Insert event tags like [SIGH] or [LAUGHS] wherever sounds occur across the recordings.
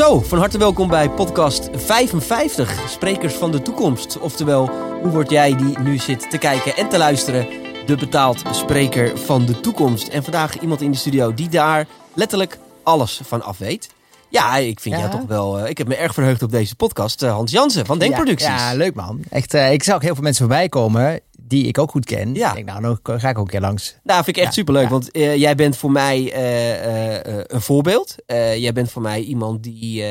Zo, van harte welkom bij podcast 55, Sprekers van de Toekomst. Oftewel, hoe word jij die nu zit te kijken en te luisteren, de betaald spreker van de toekomst. En vandaag iemand in de studio die daar letterlijk alles van af weet. Ja, ik vind Ja. jou toch wel... eh, ik heb me erg verheugd op deze podcast. Eh, Hans Jansen van Denkproducties. Ja, ja, leuk man. Echt, eh, ik zag ook heel veel mensen voorbij komen die ik ook goed ken. Ja. Ik denk, nou, dan ga ik ook een keer langs. Nou, vind ik echt Ja, superleuk. ja. Want eh, jij bent voor mij eh, eh, een voorbeeld. Jij bent voor mij iemand die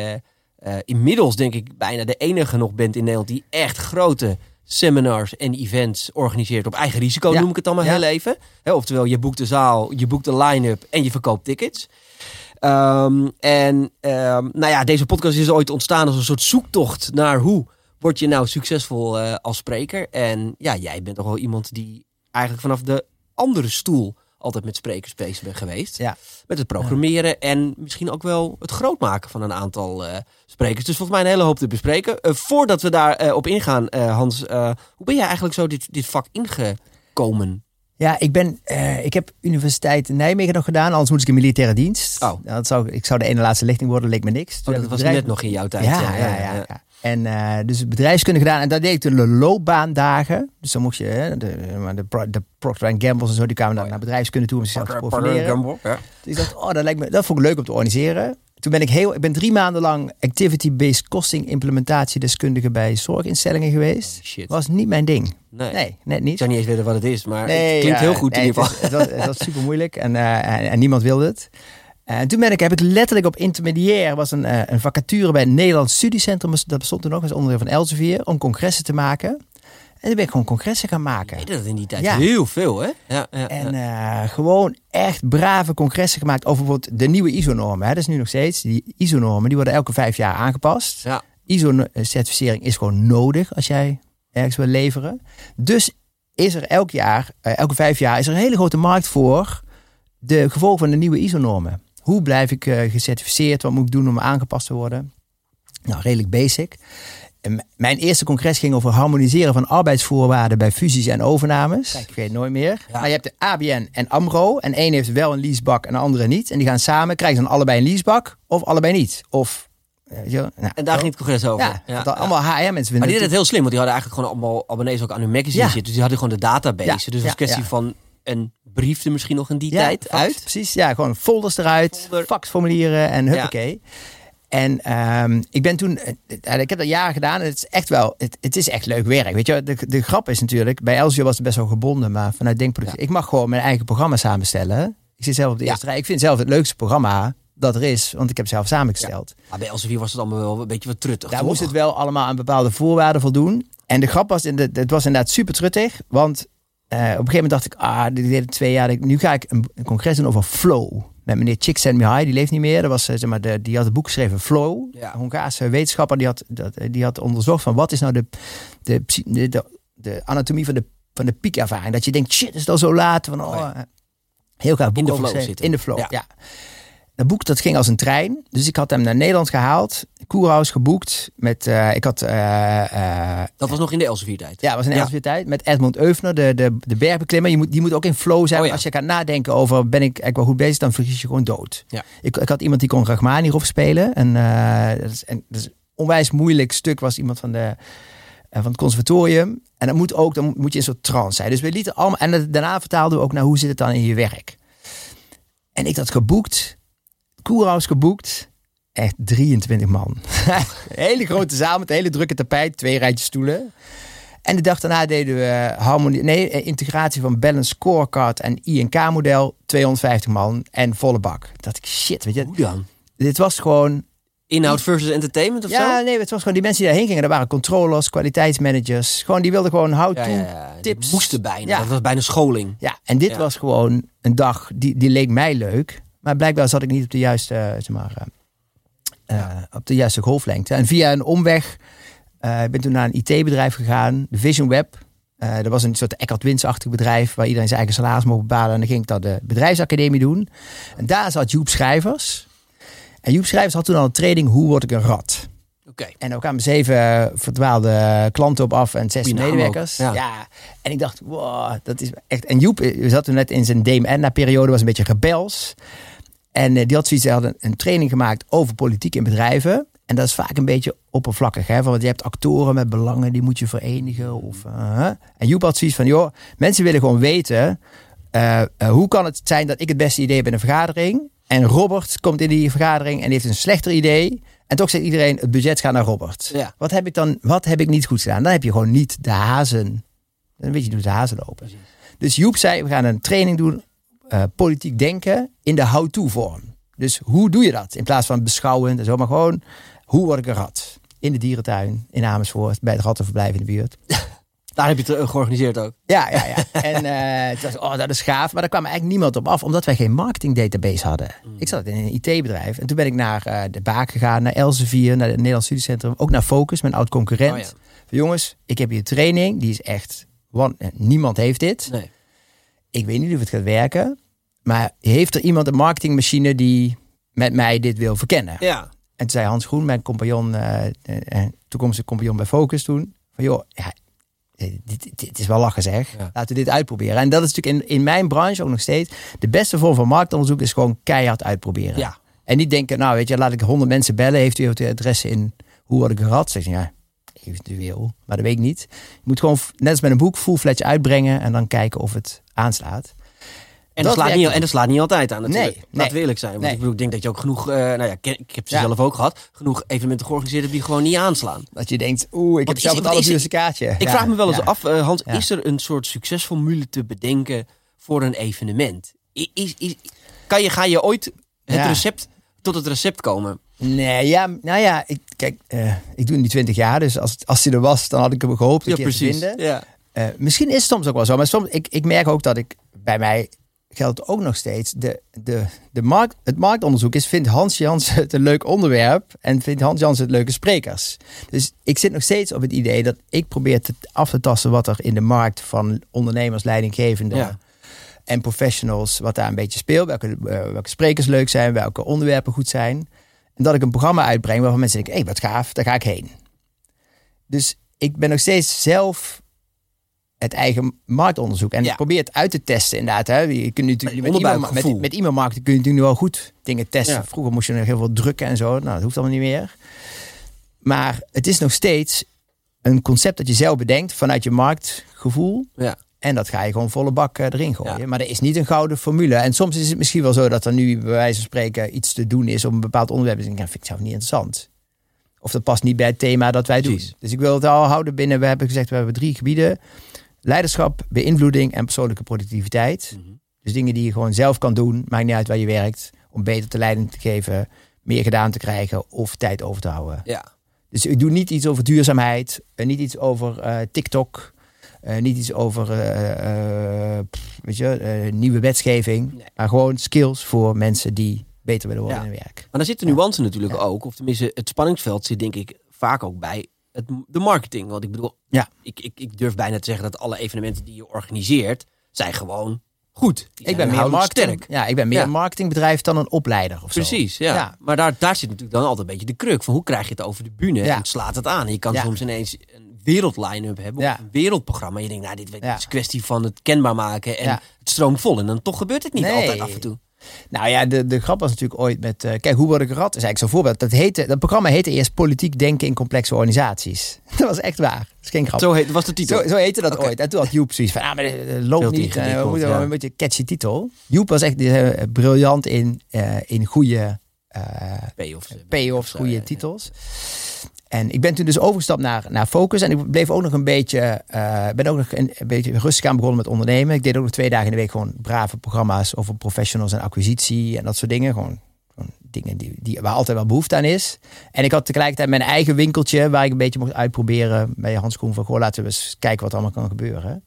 inmiddels, denk ik, bijna de enige nog bent in Nederland... die echt grote seminars en events organiseert op eigen risico, Ja. noem ik het dan maar heel even. Hè, oftewel, je boekt de zaal, je boekt de line-up en je verkoopt tickets. Ehm, en ehm, nou ja, deze podcast is ooit ontstaan als een soort zoektocht naar hoe word je nou succesvol eh, als spreker. En ja, jij bent toch wel iemand die eigenlijk vanaf de andere stoel altijd met sprekers bezig bent geweest. Ja. Met het programmeren en misschien ook wel het grootmaken van een aantal eh, sprekers. Dus volgens mij een hele hoop te bespreken. Eh, voordat we daar op ingaan, Hans, hoe ben jij eigenlijk zo dit, dit vak ingekomen? Ja, ik, ben, ik heb Universiteit Nijmegen nog gedaan, anders moet ik in militaire dienst. Oh. Dat zou, ik zou de ene laatste lichting worden, leek me niks. Oh, dat was net nog in jouw tijd. Ja, ja, ja. ja, En eh, dus bedrijfskunde gedaan. En daar deed ik de loopbaandagen. Dus dan mocht je, hè, de, de, de Procter Gamble's en zo, die kwamen dan Oh, ja. naar bedrijfskunde toe om zichzelf te profileren. Gamble, ja. Dus ik dacht, oh, dat, lijkt me, dat vond ik leuk om te organiseren. Toen ben ik heel, ik ben drie maanden lang activity-based costing implementatiedeskundige bij zorginstellingen geweest. Shit. Was niet mijn ding. Nee. Nee, net Ik niet. zou niet eens weten wat het is, maar Nee, het klinkt ja, heel goed nee, in ieder geval. Het was, het was super moeilijk en, eh, en, en niemand wilde het. En toen ben ik, heb ik letterlijk op intermediair, was een, eh, een vacature bij het Nederlands Studiecentrum, dat bestond toen nog, was onderdeel van Elsevier, om congressen te maken. En toen ben ik gewoon congressen gaan maken. Ik deed dat in die tijd Ja. heel veel, hè? Ja, ja, En eh, gewoon echt brave congressen gemaakt over bijvoorbeeld de nieuwe ISO-normen. Dat is nu nog steeds. Die ISO-normen die worden elke vijf jaar aangepast. Ja. ISO-certificering is gewoon nodig als jij ergens wil leveren. Dus is er elk jaar, eh, elke vijf jaar, is er een hele grote markt voor de gevolgen van de nieuwe ISO-normen. Hoe blijf ik eh, gecertificeerd? Wat moet ik doen om aangepast te worden? Nou, redelijk basic. En mijn eerste congres ging over harmoniseren van arbeidsvoorwaarden bij fusies en overnames. Ik weet het nooit meer. Ja. Maar je hebt de ABN en AMRO. En één heeft wel een leasebak en de andere niet. En die gaan samen, krijgen ze dan allebei een leasebak of allebei niet. Of, eh, nou, En daar ging het congres over. ja, allemaal HR-mensen Maar die deden het het heel slim, want die hadden eigenlijk gewoon allemaal abonnees ook aan hun magazine zitten. Dus die hadden gewoon de database. Dus het was een kwestie van een brief er misschien nog in die Ja, tijd fax, uit. Precies, ja, gewoon folders eruit, Folder. faxformulieren en huppakee. En ehm, ik ben toen, eh, eh, ik heb dat jaren gedaan en het is echt wel, het, het is echt leuk werk. Weet je, de, de grap is natuurlijk, bij Elsevier was het best wel gebonden, maar vanuit Denkproductie, ik mag gewoon mijn eigen programma samenstellen. Ik zit zelf op de eerste rij. Ik vind zelf het leukste programma dat er is, want ik heb het zelf samengesteld. Maar bij Elsevier was het allemaal wel een beetje wat truttig. Daar toch? moest het wel allemaal aan bepaalde voorwaarden voldoen. En de grap was, in de, het was inderdaad super truttig. Want op een gegeven moment dacht ik, ah, dit deed ik twee jaar. Nu ga ik een, een congres doen over flow. Met meneer Csikszentmihalyi, die leeft niet meer. Dat was, eh, zeg maar, de, die had het boek geschreven Flow. Ja. Een Hongaarse wetenschapper, die had, dat, eh, die had onderzocht van wat is nou de, de, de, de, de anatomie van de, van de piekervaring. Dat je denkt, shit, is het al zo laat? Van, oh, Oh eh, Heel graag boek de over flow zitten. In de flow, Ja. ja. Dat boek dat ging als een trein. Dus ik had hem naar Nederland gehaald. Koerhuis geboekt. Met, eh, ik had, eh, eh, Dat was nog in de Elsevier tijd. ja, was een Ja. Elsevier tijd. Met Edmund Eufner, de, de, de bergbeklimmer. Je moet, die moet ook in flow zijn. Oh ja. Als je gaat nadenken over, ben ik eigenlijk wel goed bezig, dan vergis je gewoon dood. Ja. Ik, ik had iemand die kon Rachmaninoff spelen. En, dat is, en dat is een onwijs moeilijk stuk. Was iemand van, de, van het conservatorium. En dat moet ook, dan moet je in een soort trance zijn. Dus we lieten allemaal, en daarna vertaalden we ook naar hoe zit het dan in je werk. En ik had geboekt, Koerhuis geboekt. Echt 23 man. [LAUGHS] Hele grote zaal met een hele drukke tapijt, twee rijtjes stoelen. En de dag daarna deden we harmonie, nee, eh, integratie van Balance Scorecard en INK-model, 250 man en volle bak. Dat ik shit, weet je, Hoe dan? dit was gewoon. Inhoud versus entertainment of Ja, zo? nee, het was gewoon die mensen die daarheen gingen. Dat waren controllers, kwaliteitsmanagers. Gewoon die wilden gewoon how to. Ja, Ja, ja, ja. Die tips. moesten bijna. Ja. Dat was bijna scholing. en dit Ja. was gewoon een dag die, die leek mij leuk. Maar blijkbaar zat ik niet op de juiste, eh, zeg maar, eh, eh, op de juiste golflengte. En via een omweg ik ben toen naar een IT-bedrijf gegaan, de Vision Web. Eh dat was een soort Eckhart Wins-achtig bedrijf waar iedereen zijn eigen salaris mocht bepalen. En dan ging ik dat de bedrijfsacademie doen. En daar zat Joep Schrijvers. En Joep Schrijvers had toen al een training Hoe word ik een rat? Oké. En ook kwamen zeven verdwaalde klanten op af en zes medewerkers. ja. Ja. En ik dacht, wow, dat is echt. En Joep eh, zat toen net in zijn Dame Edna periode, was een beetje rebels. En eh, die had zoiets, hij had een, training gemaakt over politiek in bedrijven. En dat is vaak een beetje oppervlakkig. Hè? Want je hebt actoren met belangen, die moet je verenigen. Of, uh, en Joep had zoiets van, joh, mensen willen gewoon weten... Uh, uh, hoe kan het zijn dat ik het beste idee heb in een vergadering... en Robert komt in die vergadering en heeft een slechter idee... en toch zegt iedereen, het budget gaat naar Robert. Ja. Wat heb ik dan, wat heb ik niet goed gedaan? Dan heb je gewoon niet de hazen... Dan weet je hoe de hazen lopen. Dus Joep zei, we gaan een training doen... Uh, politiek denken in de how-to vorm. Dus hoe doe je dat? In plaats van beschouwend en zo, maar gewoon... Hoe word ik een rat? In de dierentuin, in Amersfoort, bij het rattenverblijf in de buurt. [LAUGHS] Daar heb je het georganiseerd ook. Ja, ja, ja. En uh, dacht ik, oh, dat is gaaf. Maar daar kwam eigenlijk niemand op af, omdat wij geen marketing database hadden. Mm. Ik zat in een IT-bedrijf. En toen ben ik naar uh, de Baak gegaan, naar Elsevier, naar het Nederlands Studiecentrum. Ook naar Focus, mijn oud concurrent. Oh, ja. Jongens, ik heb hier training. Die is echt, want, niemand heeft dit. Nee. Ik weet niet of het gaat werken. Maar heeft er iemand een marketingmachine die met mij dit wil verkennen? Ja. En toen zei Hans Groen, mijn compagnon, uh, toekomstige compagnon bij Focus toen, van joh, ja, dit, dit is wel lachen zeg. Ja. Laten we dit uitproberen. En dat is natuurlijk in, in mijn branche ook nog steeds, de beste vorm van marktonderzoek is gewoon keihard uitproberen. Ja. En niet denken, nou weet je, laat ik honderd mensen bellen, heeft u het adres in, hoe word ik gehad? Zeg ja, eventueel, maar dat weet ik niet. Je moet gewoon, net als met een boek, full-fledged uitbrengen en dan kijken of het aanslaat. En dat, slaat niet, en dat slaat niet altijd aan natuurlijk. Nee, Laat nee. eerlijk zijn. Want Nee. ik bedoel, ik denk dat je ook genoeg, uh, nou ja, ik, heb ze Ja. zelf ook gehad, genoeg evenementen georganiseerd hebt die gewoon niet aanslaan. Dat je denkt, oeh, ik heb zelf het allerduurste kaartje. Ik vraag me wel eens ja. af, uh, Hans, is er een soort succesformule te bedenken voor een evenement? Is, is, kan je, ga je ooit het recept tot het recept komen? Nee, ja, nou ja, ik, kijk, eh, ik doe het nu 20 jaar, dus als, als hij er was, dan had ik hem gehoopt een Ja, keer te precies. vinden. Ja. Eh, misschien is het soms ook wel zo, maar soms, ik, ik merk ook dat ik bij mij geldt ook nog steeds. De, de, de markt, het marktonderzoek is: vindt Hans Jans [LAUGHS] het een leuk onderwerp en vindt Hans Jans het leuke sprekers? Dus ik zit nog steeds op het idee dat ik probeer te, af te tasten wat er in de markt van ondernemers, leidinggevenden Ja. en professionals, wat daar een beetje speelt. Welke, eh, welke sprekers leuk zijn, welke onderwerpen goed zijn. Dat ik een programma uitbreng waarvan mensen denken: hé, hey, wat gaaf, daar ga ik heen. Dus ik ben nog steeds zelf het eigen marktonderzoek. En Ja. ik probeer het uit te testen inderdaad. Hè. Je kunt natuurlijk met, onderbuikgevoel. met, met e-mailmarketing kun je natuurlijk nu wel goed dingen testen. Ja. Vroeger moest je nog heel veel drukken en zo. Nou, dat hoeft allemaal niet meer. Maar het is nog steeds een concept dat je zelf bedenkt vanuit je marktgevoel. Ja. En dat ga je gewoon volle bak eh, erin gooien. Ja. Maar er is niet een gouden formule. En soms is het misschien wel zo dat er nu bij wijze van spreken iets te doen is om een bepaald onderwerp. Dus ik denk, ja, vind ik zelf niet interessant. Of dat past niet bij het thema dat wij Precies. doen. Dus ik wil het al houden binnen, we hebben gezegd, we hebben drie gebieden. Leiderschap, beïnvloeding en persoonlijke productiviteit. Mhm. Dus dingen die je gewoon zelf kan doen. Maakt niet uit waar je werkt. Om beter te leiding te geven. Meer gedaan te krijgen. Of tijd over te houden. Ja. Dus ik doe niet iets over duurzaamheid. eh, niet iets over eh, TikTok. Eh, niet iets over eh, eh, pff, weet je, nieuwe wetgeving. Nee. Maar gewoon skills voor mensen die beter willen worden Ja. in hun werk. Maar daar zit de Ja. nuance natuurlijk Ja. ook. Of tenminste, het spanningsveld zit denk ik vaak ook bij het, de marketing. Want ik bedoel, Ja. ik, ik, ik durf bijna te zeggen dat alle evenementen die je organiseert, zijn gewoon goed. Ik ben meer marketing. sterk. Ja, ik ben meer Ja. een marketingbedrijf dan een opleider of zo. Precies, ja. Ja. Maar daar, daar zit natuurlijk dan altijd een beetje de kruk van hoe krijg je het over de bühne Ja. en slaat het aan. En je kan soms ineens een wereldline-up hebben Ja. of een wereldprogramma. En je denkt, nou, dit Ja. is een kwestie van het kenbaar maken en het stroomt vol. En dan toch gebeurt het niet Nee. altijd af en toe. Nou ja, de, de grap was natuurlijk ooit met... eh, kijk, hoe word ik een rat? is eigenlijk zo'n voorbeeld. Dat, heette, dat programma heette eerst Politiek Denken in Complexe Organisaties. [LAUGHS] Dat was echt waar. Dat is geen grap. Zo heet, was de titel. Zo, zo heette dat ooit. En toen had Joep zoiets van, ah, maar dat dat loopt niet. eh, we ingewikkeld, moeten ja. een beetje catchy titel. Joep was echt eh, briljant in, eh, in goede eh, payoffs. payoffs, goede titels. En ik ben toen dus overgestapt naar, naar Focus. En ik bleef ook nog een beetje, eh, ben ook nog een, een beetje rustig aan begonnen met ondernemen. Ik deed ook nog twee dagen in de week gewoon brave programma's over professionals en acquisitie en dat soort dingen. Gewoon, gewoon dingen die, die, waar altijd wel behoefte aan is. En ik had tegelijkertijd mijn eigen winkeltje waar ik een beetje mocht uitproberen bij Hans Koen van, goh, laten we eens kijken wat er allemaal kan gebeuren.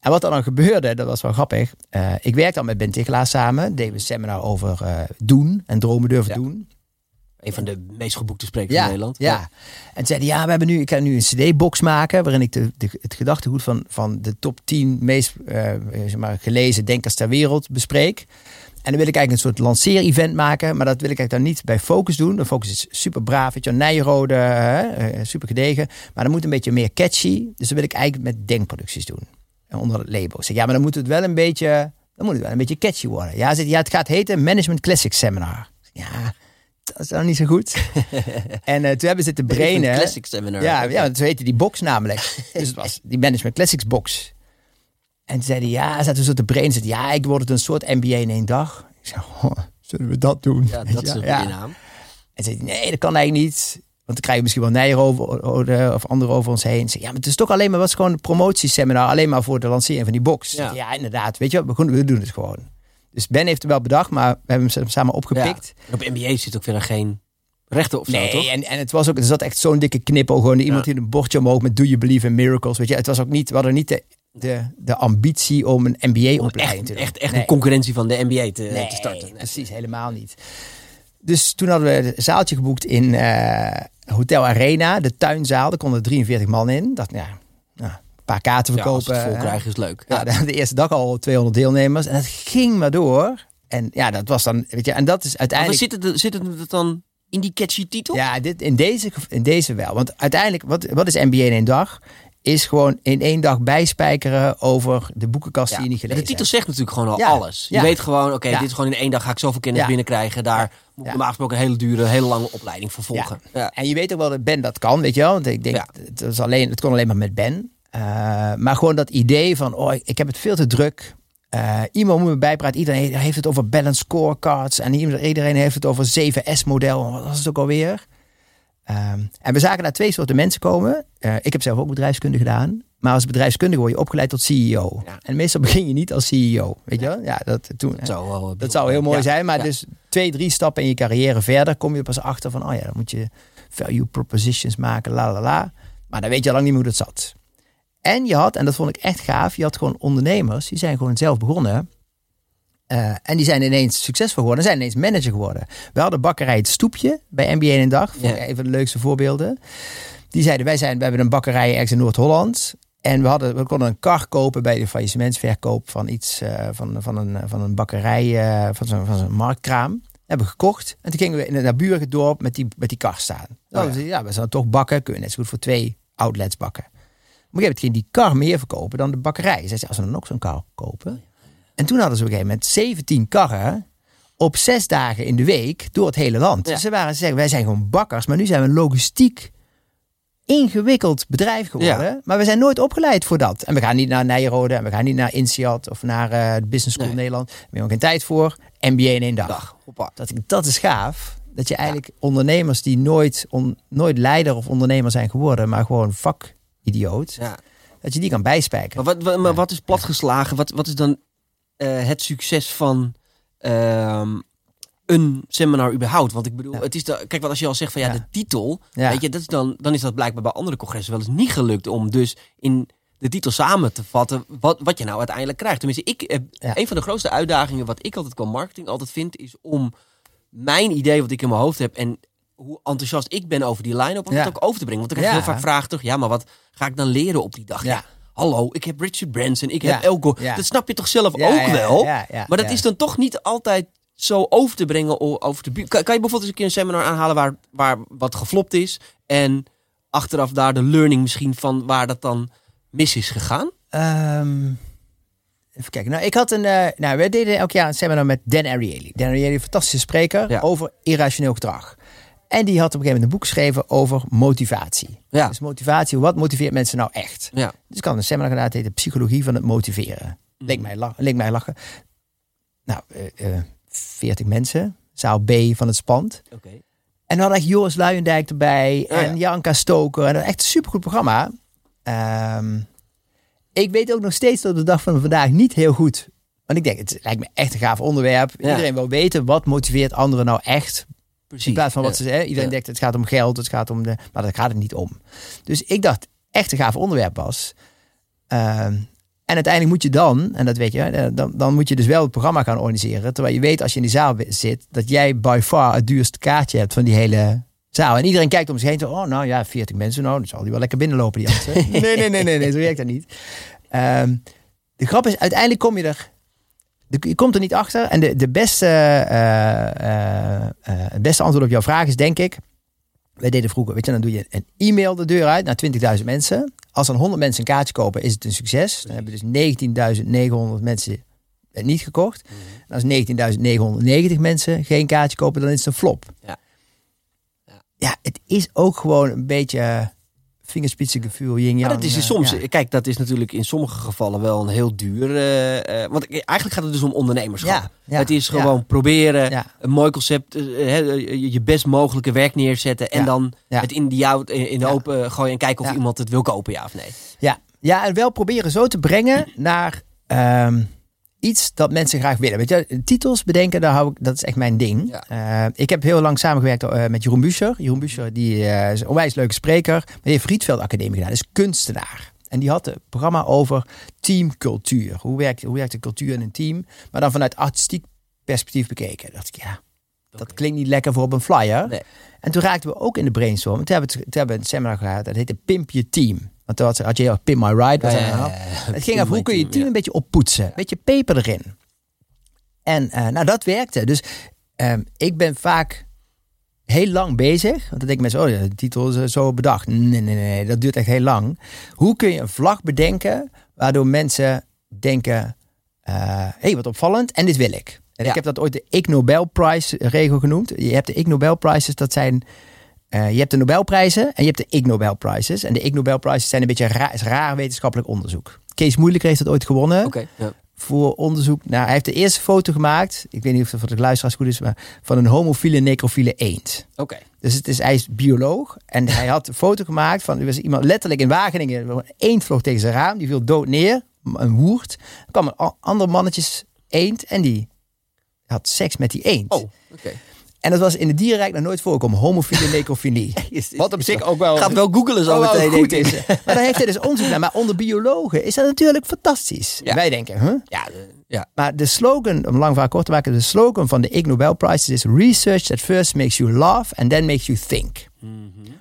En wat er dan gebeurde, dat was wel grappig. Eh, ik werkte al met Ben Tichelaar samen. Deden we een seminar over eh, doen en dromen durven Ja. doen. Een van de meest geboekte sprekers in Nederland. Ja. En zeiden ja, we hebben nu, ik ga nu een CD-box maken waarin ik de, de, het gedachtegoed van, van de top 10 meest eh, zeg maar, gelezen denkers ter wereld bespreek. En dan wil ik eigenlijk een soort lanceer-event maken, maar dat wil ik eigenlijk dan niet bij Focus doen. De Focus is super braaf, weet je, Nijrode, hè, eh, super gedegen. Maar dan moet een beetje meer catchy. Dus dat wil ik eigenlijk met denkproducties doen. En onder het label. Ik zeg, ja, maar dan moet het wel een beetje dan moet het wel een beetje catchy worden. Ja, zegt, ja het gaat heten Management Classics Seminar. Ja, dat is dan niet zo goed. [LAUGHS] en uh, toen hebben ze te brainen. Classic Seminar. Ja, ja, zo heette die box namelijk. [LAUGHS] dus het was die Management Classics box. En toen zeiden ja, zaten zo te brainen. Zeiden, ja, ik word het een soort MBA in één dag. Ik zei, oh, zullen we dat doen? Ja, dat [LAUGHS] is een ja. naam. En zei nee, dat kan eigenlijk niet. Want dan krijg je misschien wel Nijer over, of anderen over ons heen. Zeg, ja, maar het is toch alleen maar wat gewoon een promotieseminar. Alleen maar voor de lancering van die box. Ja. Ja, inderdaad. Weet je, we, we doen het gewoon. Dus Ben heeft het wel bedacht, maar we hebben hem samen opgepikt. Ja. Op NBA zit ook verder geen rechten of zo, Nee, toch? en, en het was ook, er zat echt zo'n dikke knippel. Gewoon iemand Ja. die een bordje omhoog met Do You Believe in Miracles. Weet je, het was ook niet, we hadden niet de, de, de ambitie om een Om MBA-opleiding te doen. echt, echt Nee. een concurrentie van de NBA te, Nee, te starten. Nee. precies, helemaal niet. Dus toen hadden we een zaaltje geboekt in eh, Hotel Arena, de tuinzaal. Daar konden 43 man in. Dat, ja, nou, paar kaarten Ja, als verkopen. het vol krijgen is leuk. Ja, de, [LAUGHS] de eerste dag al 200 deelnemers. En dat ging maar door. En ja, dat was dan, weet je, en dat is Maar uiteindelijk... zit het, zit het dan in die catchy titel? Ja, dit, in, deze, in deze wel. Want uiteindelijk, wat, wat is NBA in één dag? Is gewoon in één dag bijspijkeren over de boekenkast die je niet de gelezen titel hebt. zegt natuurlijk gewoon al Ja. alles. Je Ja. weet gewoon, oké, Ja. dit is gewoon in één dag ga ik zoveel kennis Ja. binnenkrijgen. Daar moet ik Ja. normaal gesproken een hele dure, hele lange opleiding voor volgen. Ja. En je weet ook wel dat Ben dat kan, weet je wel. Want ik denk, Ja. het, was alleen, het kon alleen maar met Ben. Eh, maar gewoon dat idee van, oh, ik heb het veel te druk. Eh, iemand moet me bijpraten. Iedereen heeft het over balance scorecards. En iedereen heeft het over 7S-model. Wat was het ook alweer? Ehm, en we zagen daar twee soorten mensen komen. Eh, ik heb zelf ook bedrijfskunde gedaan. Maar als bedrijfskundige word je opgeleid tot CEO. Ja. En meestal begin je niet als CEO. Weet je wel? Ja, dat, toen, Dat zou, wel, dat zou heel mooi ja. zijn, maar Ja. dus twee, drie stappen in je carrière verder kom je pas achter van, oh ja, dan moet je value propositions maken, la la la. Maar dan weet je al lang niet meer hoe dat zat. En je had, en dat vond ik echt gaaf, je had gewoon ondernemers, die zijn gewoon zelf begonnen. Eh, en die zijn ineens succesvol geworden, zijn ineens manager geworden. We hadden bakkerij Het Stoepje bij MBA in een dag, Ja. even de leukste voorbeelden. Die zeiden, wij zijn, we hebben een bakkerij ergens in Noord-Holland. En we, hadden, we konden een kar kopen bij de faillissementsverkoop van iets, eh, van, van, een, van een bakkerij, eh, van zo'n marktkraam. Hebben we gekocht. En toen gingen we in het naburige dorp met die, met die kar staan. Oh, Dan zei je, ja, we zouden toch bakken. Kunnen net zo goed voor twee outlets bakken. Maar op een gegeven moment ging die kar meer verkopen dan de bakkerij. Ze zei, als we dan ook zo'n kar kopen. En toen hadden ze op een gegeven moment 17 karren op zes dagen in de week door het hele land. Ja. Dus ze waren ze zeggen, wij zijn gewoon bakkers, maar nu zijn we een logistiek ingewikkeld bedrijf geworden. Maar we zijn nooit opgeleid voor dat. En we gaan niet naar Nijrode en we gaan niet naar INSEAD of naar de Business School Nee. Nederland. Daar hebben we ook geen tijd voor. MBA in één dag. Dat, dat is gaaf. Dat je eigenlijk ondernemers die nooit, on- nooit leider of ondernemer zijn geworden, maar gewoon vakidioot, Ja. dat je die kan bijspijkeren. Maar wat, wat, maar wat is platgeslagen? Wat, wat is dan eh, het succes van ehm, een seminar überhaupt? Want ik bedoel, Ja. het is de, kijk, wat als je al zegt van ja, Ja. de titel, Ja. weet je, dat is dan, dan is dat blijkbaar bij andere congressen wel eens niet gelukt om dus in de titel samen te vatten wat, wat je nou uiteindelijk krijgt. Tenminste, ik, eh, een van de grootste uitdagingen wat ik altijd qua marketing altijd vind, is om mijn idee wat ik in mijn hoofd heb en hoe enthousiast ik ben over die line-up, om Ja. het ook over te brengen. Want dan krijg Ja. heel vaak vragen terug, ja, maar wat ga ik dan leren op die dag? Ja. Hallo, ik heb Richard Branson, ik heb Elko. Dat snap je toch zelf ook wel? maar dat is dan toch niet altijd zo over te brengen over de buurt. Kan, kan je bijvoorbeeld eens een keer een seminar aanhalen waar, waar wat geflopt is en achteraf daar de learning misschien van waar dat dan mis is gegaan? Ehm, even kijken. Nou, ik had een. eh, nou, we deden elk jaar een seminar met Dan Ariely. Dan Ariely, een fantastische spreker over irrationeel gedrag. En die had op een gegeven moment een boek geschreven over motivatie. Ja. Dus motivatie, wat motiveert mensen nou echt? Ja. Dus ik had een seminar gedaan, het heette Psychologie van het Motiveren. Leek, mij la- leek mij lachen. Nou, eh eh 40 mensen, zaal B van het Spand. Oké. En dan had echt Joris Luijendijk erbij. Oh, ja. en Janka Stoker. En echt een supergoed programma. Ehm, ik weet ook nog steeds tot de dag van vandaag niet heel goed. Want ik denk, het lijkt me echt een gaaf onderwerp. Ja. Iedereen wil weten, wat motiveert anderen nou echt? Precies. In plaats van wat ze zeggen. Iedereen denkt, het gaat om geld, het gaat om de... Maar dat gaat het niet om. Dus ik dacht, echt een gaaf onderwerp was. Ehm, en uiteindelijk moet je dan, en dat weet je, dan, dan moet je dus wel het programma gaan organiseren. Terwijl je weet als je in die zaal zit, dat jij by far het duurste kaartje hebt van die hele zaal. En iedereen kijkt om zich heen. Zo, oh, nou ja, 40 mensen, nou, dan zal die wel lekker binnenlopen, die [LAUGHS] nee, nee, nee, nee, nee, zo werkt dat niet. Ehm, de grap is, uiteindelijk kom je er, je komt er niet achter. En de, de beste, eh, het beste antwoord op jouw vraag is, denk ik, wij deden vroeger, weet je, dan doe je een e-mail de deur uit naar 20.000 mensen. Als dan 100 mensen een kaartje kopen, is het een succes. Dan hebben dus 19.900 mensen werd niet gekocht. En als 19.990 mensen geen kaartje kopen, dan is het een flop. Ja. Ja. Ja, het is ook gewoon een beetje vingerspitsengevoel, yin Maar yang. dat is in eh, soms, ja. kijk, dat is natuurlijk in sommige gevallen wel een heel duur. eh, eh, want eigenlijk gaat het dus om ondernemerschap. Ja, ja, het is gewoon proberen een mooi concept, je best mogelijke werk neerzetten en dan het in, die, jou- in de open gooien en kijken of iemand het wil kopen, ja of nee. Ja, ja, en wel proberen zo te brengen naar ehm, iets dat mensen graag willen. Weet je, titels bedenken, daar hou ik, dat is echt mijn ding. Eh, ik heb heel lang samengewerkt eh, met Jeroen Buescher. Jeroen Buescher die, eh, is een onwijs leuke spreker, maar die heeft Rietveld Academie gedaan. Is kunstenaar. En die had een programma over teamcultuur. Hoe werkt, hoe werkt de cultuur in een team? Maar dan vanuit artistiek perspectief bekeken. Dacht ik, ja, dat klinkt niet lekker voor op een flyer. Nee. En toen raakten we ook in de brainstorm. Toen hebben we, het- toen hebben we een seminar gehad. Dat heette Pimp Je Team. Want toen had, had je Pimp My Ride. Ja, hap. ja. Het ging over hoe kun je je team een beetje oppoetsen. Een beetje peper erin. En eh, nou, dat werkte. Dus ehm, ik ben vaak heel lang bezig. Want dan denken mensen, oh ja, de titel is eh, zo bedacht. Nee, nee, nee, dat duurt echt heel lang. Hoe kun je een vlag bedenken waardoor mensen denken, hé, hey, wat opvallend en dit wil ik. En Ja. ik heb dat ooit de Ig Nobel Prize regel genoemd. Je hebt de Ig Nobel Prizes, dat zijn... eh, je hebt de Nobelprijzen en je hebt de Ig Nobel Prizes. En de Ig Nobel Prizes zijn een beetje raar, is raar wetenschappelijk onderzoek. Kees Moeilijk heeft dat ooit gewonnen ja. voor onderzoek. Nou, hij heeft de eerste foto gemaakt. Ik weet niet of het voor de luisteraars goed is, maar van een homofiele necrofiele eend. Oké. Dus het is, hij is bioloog en hij had een foto gemaakt van er was iemand letterlijk in Wageningen. Een eend vloog tegen zijn raam, die viel dood neer, een woerd. Er kwam een ander mannetjes eend en die had seks met die eend. Oh, oké. En dat was in het dierenrijk nog nooit voorkomen, homofiele [LAUGHS] necrofilie. Wat op zich ook wel Gaat wel googelen zo Oh, wel meteen, goed is. [LAUGHS] Maar daar heeft hij dus onderzoek naar. Maar onder biologen is dat natuurlijk fantastisch. Ja. Wij denken, huh? Ja, ja. Maar de slogan, om lang verhaal kort te maken, de slogan van de Ig Nobel Prize is research that first makes you laugh and then makes you think. Mhm.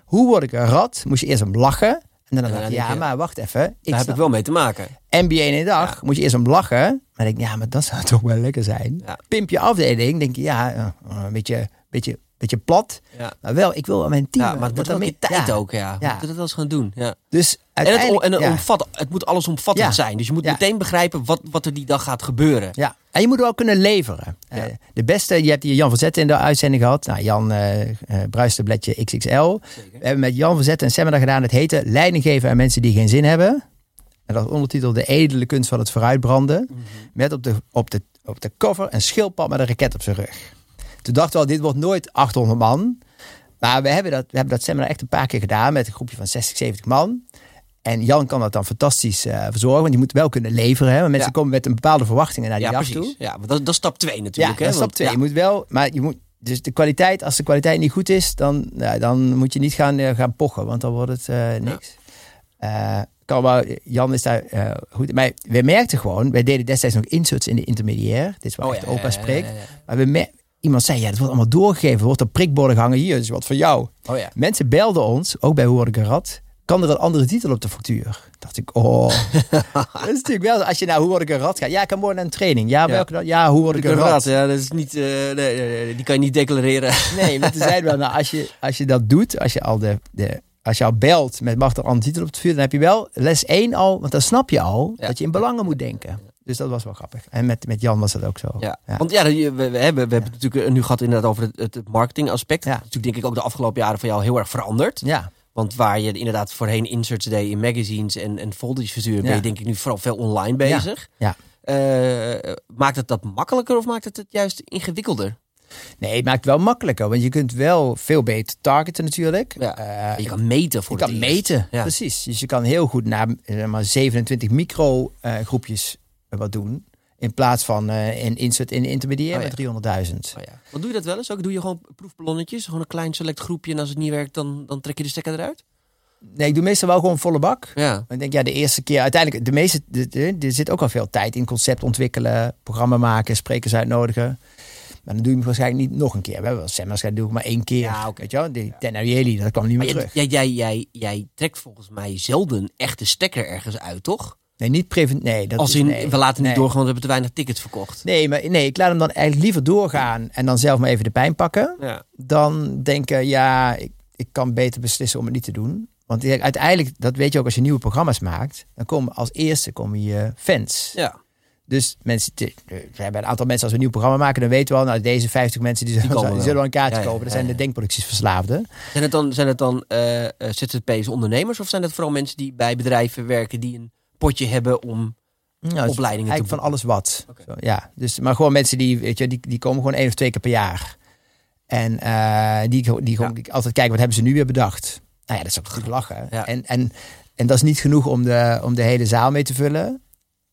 Hoe word ik een rat? Moest je eerst om lachen. En dan dacht ik, ja, je, maar wacht even. Ik Daar heb ik wel mee te maken. NBA in een dag, moet je eerst om lachen. Maar dan denk ik, ja, maar dat zou [LAUGHS] toch wel lekker zijn. Ja. Pimp je afdeling, denk je, ja, eh, een beetje, beetje, beetje plat. Ja. Maar wel, ik wil aan mijn team. Ja, maar het wordt dat wel dat een keer mee- tijd ja. ook, ja. We Ja. moeten dat wel eens gaan doen, ja. Dus En het, uiteindelijk, en het, ja. omvat, het moet alles omvattend zijn. Dus je moet meteen begrijpen wat, wat er die dag gaat gebeuren. Ja, en je moet wel kunnen leveren. Eh, de beste, je hebt hier Jan van Zetten in de uitzending gehad. Nou, Jan eh eh Bruistabletje XXL. Zeker. We hebben met Jan van Zetten een seminar gedaan. Het heette Leiding geven aan mensen die geen zin hebben. En dat ondertitel De edele kunst van het vooruitbranden. Mhm. Met op de, op, de, op de cover een schildpad met een raket op zijn rug. Toen dachten we al, dit wordt nooit 800 man. Maar we hebben, dat, we hebben dat seminar echt een paar keer gedaan met een groepje van 60, 70 man. En Jan kan dat dan fantastisch eh, verzorgen. Want die moet wel kunnen leveren. Hè? Want mensen Ja. komen met een bepaalde verwachtingen naar die Ja, dag precies. toe. Ja, dat, dat is stap 2 Ja, natuurlijk. dat hè? is stap want- twee. ja. Je moet wel, maar je moet, dus de kwaliteit, als de kwaliteit niet goed is, dan, nou, dan moet je niet gaan, eh, gaan pochen, want dan wordt het eh, niks. Kan wel, Jan is daar goed. Maar we merkten gewoon, wij deden destijds nog inserts in de intermediair. Dit is waar Oh, echt opa spreekt. Maar we iemand zei, ja, het wordt allemaal doorgegeven. Wordt op prikborden gehangen. Hier, is wat voor jou. Oh ja. Mensen belden ons, ook bij Hoe Word ik een Rat. Kan er een andere titel op de factuur? Dacht ik, oh. [LAUGHS] dat is natuurlijk wel, als je naar Hoe Word ik een Rat gaat. Ja, ik kan morgen naar een training. Ja, Ja. welke dan? Ja, Hoe Word ik De een Rat? rat, ja, dat is niet, eh, nee, nee, nee, die kan je niet declareren. Nee, maar toen zeiden we, nou, als je, als je dat doet, als je al, de, de, als je al belt met mag er een andere titel op het vuur, dan heb je wel les 1 al, want dan snap je al Ja. dat je in belangen moet denken. Dus dat was wel grappig. En met, met Jan was dat ook zo. Ja. Ja. Want ja, we, hebben, we hebben het natuurlijk nu gehad inderdaad over het, het marketingaspect. Ja. Dat natuurlijk denk ik ook de afgelopen jaren van jou heel erg veranderd. Ja. Want waar je inderdaad voorheen inserts deed in magazines en, en folders versturen, ben je denk ik nu vooral veel online bezig. Ja. Eh, maakt het dat makkelijker of maakt het het juist ingewikkelder? Nee, het maakt het wel makkelijker, want je kunt wel veel beter targeten natuurlijk. Ja. Eh, je kan meten voor je kan eerst. meten, Ja. precies. Dus je kan heel goed naar maar, 27 micro eh, groepjes wat doen. In plaats van eh, een insert in intermediair Oh, ja. met 300.000. Oh ja. Wat doe je dat wel eens? Ook doe je gewoon proefballonnetjes, gewoon een klein select groepje en als het niet werkt, dan, dan trek je de stekker eruit? Nee, ik doe meestal wel gewoon volle bak. Ja. Ik denk, ja, de eerste keer, uiteindelijk, de meeste, er zit ook al veel tijd in concept ontwikkelen, programma maken, sprekers uitnodigen. Maar dan doe je hem waarschijnlijk niet nog een keer. We hebben wel seminars, dat doe ik maar één keer. Ja, oké. Weet je wel, die Ariely, dat kwam niet Maar meer je- terug. jij, jij, jij, jij trekt volgens mij zelden echt de stekker ergens uit, toch? Nee, niet prevent. Nee, dat Als is, in, nee, we laten niet nee. doorgaan, want we hebben te weinig tickets verkocht. Nee, maar nee, ik laat hem dan eigenlijk liever doorgaan en dan zelf maar even de pijn pakken. Ja. Dan denken, ja, ik, ik kan beter beslissen om het niet te doen. Want uiteindelijk, dat weet je ook als je nieuwe programma's maakt, dan komen als eerste komen je fans. Ja. Dus mensen, we hebben een aantal mensen, als we een nieuw programma maken, dan weten we al, nou, deze 50 mensen die, zullen, komen die zullen wel een kaartje Ja, kopen. Dat ja, zijn ja. de denkproductiesverslaafden. Zijn het dan, zijn het dan eh, eh, ZZP's ondernemers of zijn het vooral mensen die bij bedrijven werken die een potje hebben om Nou, opleidingen te Eigenlijk van alles wat. Zo, ja, dus, maar gewoon mensen die, weet je, die, die komen gewoon één of twee keer per jaar. En eh, die, die gewoon altijd kijken, wat hebben ze nu weer bedacht? Nou ja, dat is ook goed lachen. Ja. En, en, en dat is niet genoeg om de, om de hele zaal mee te vullen.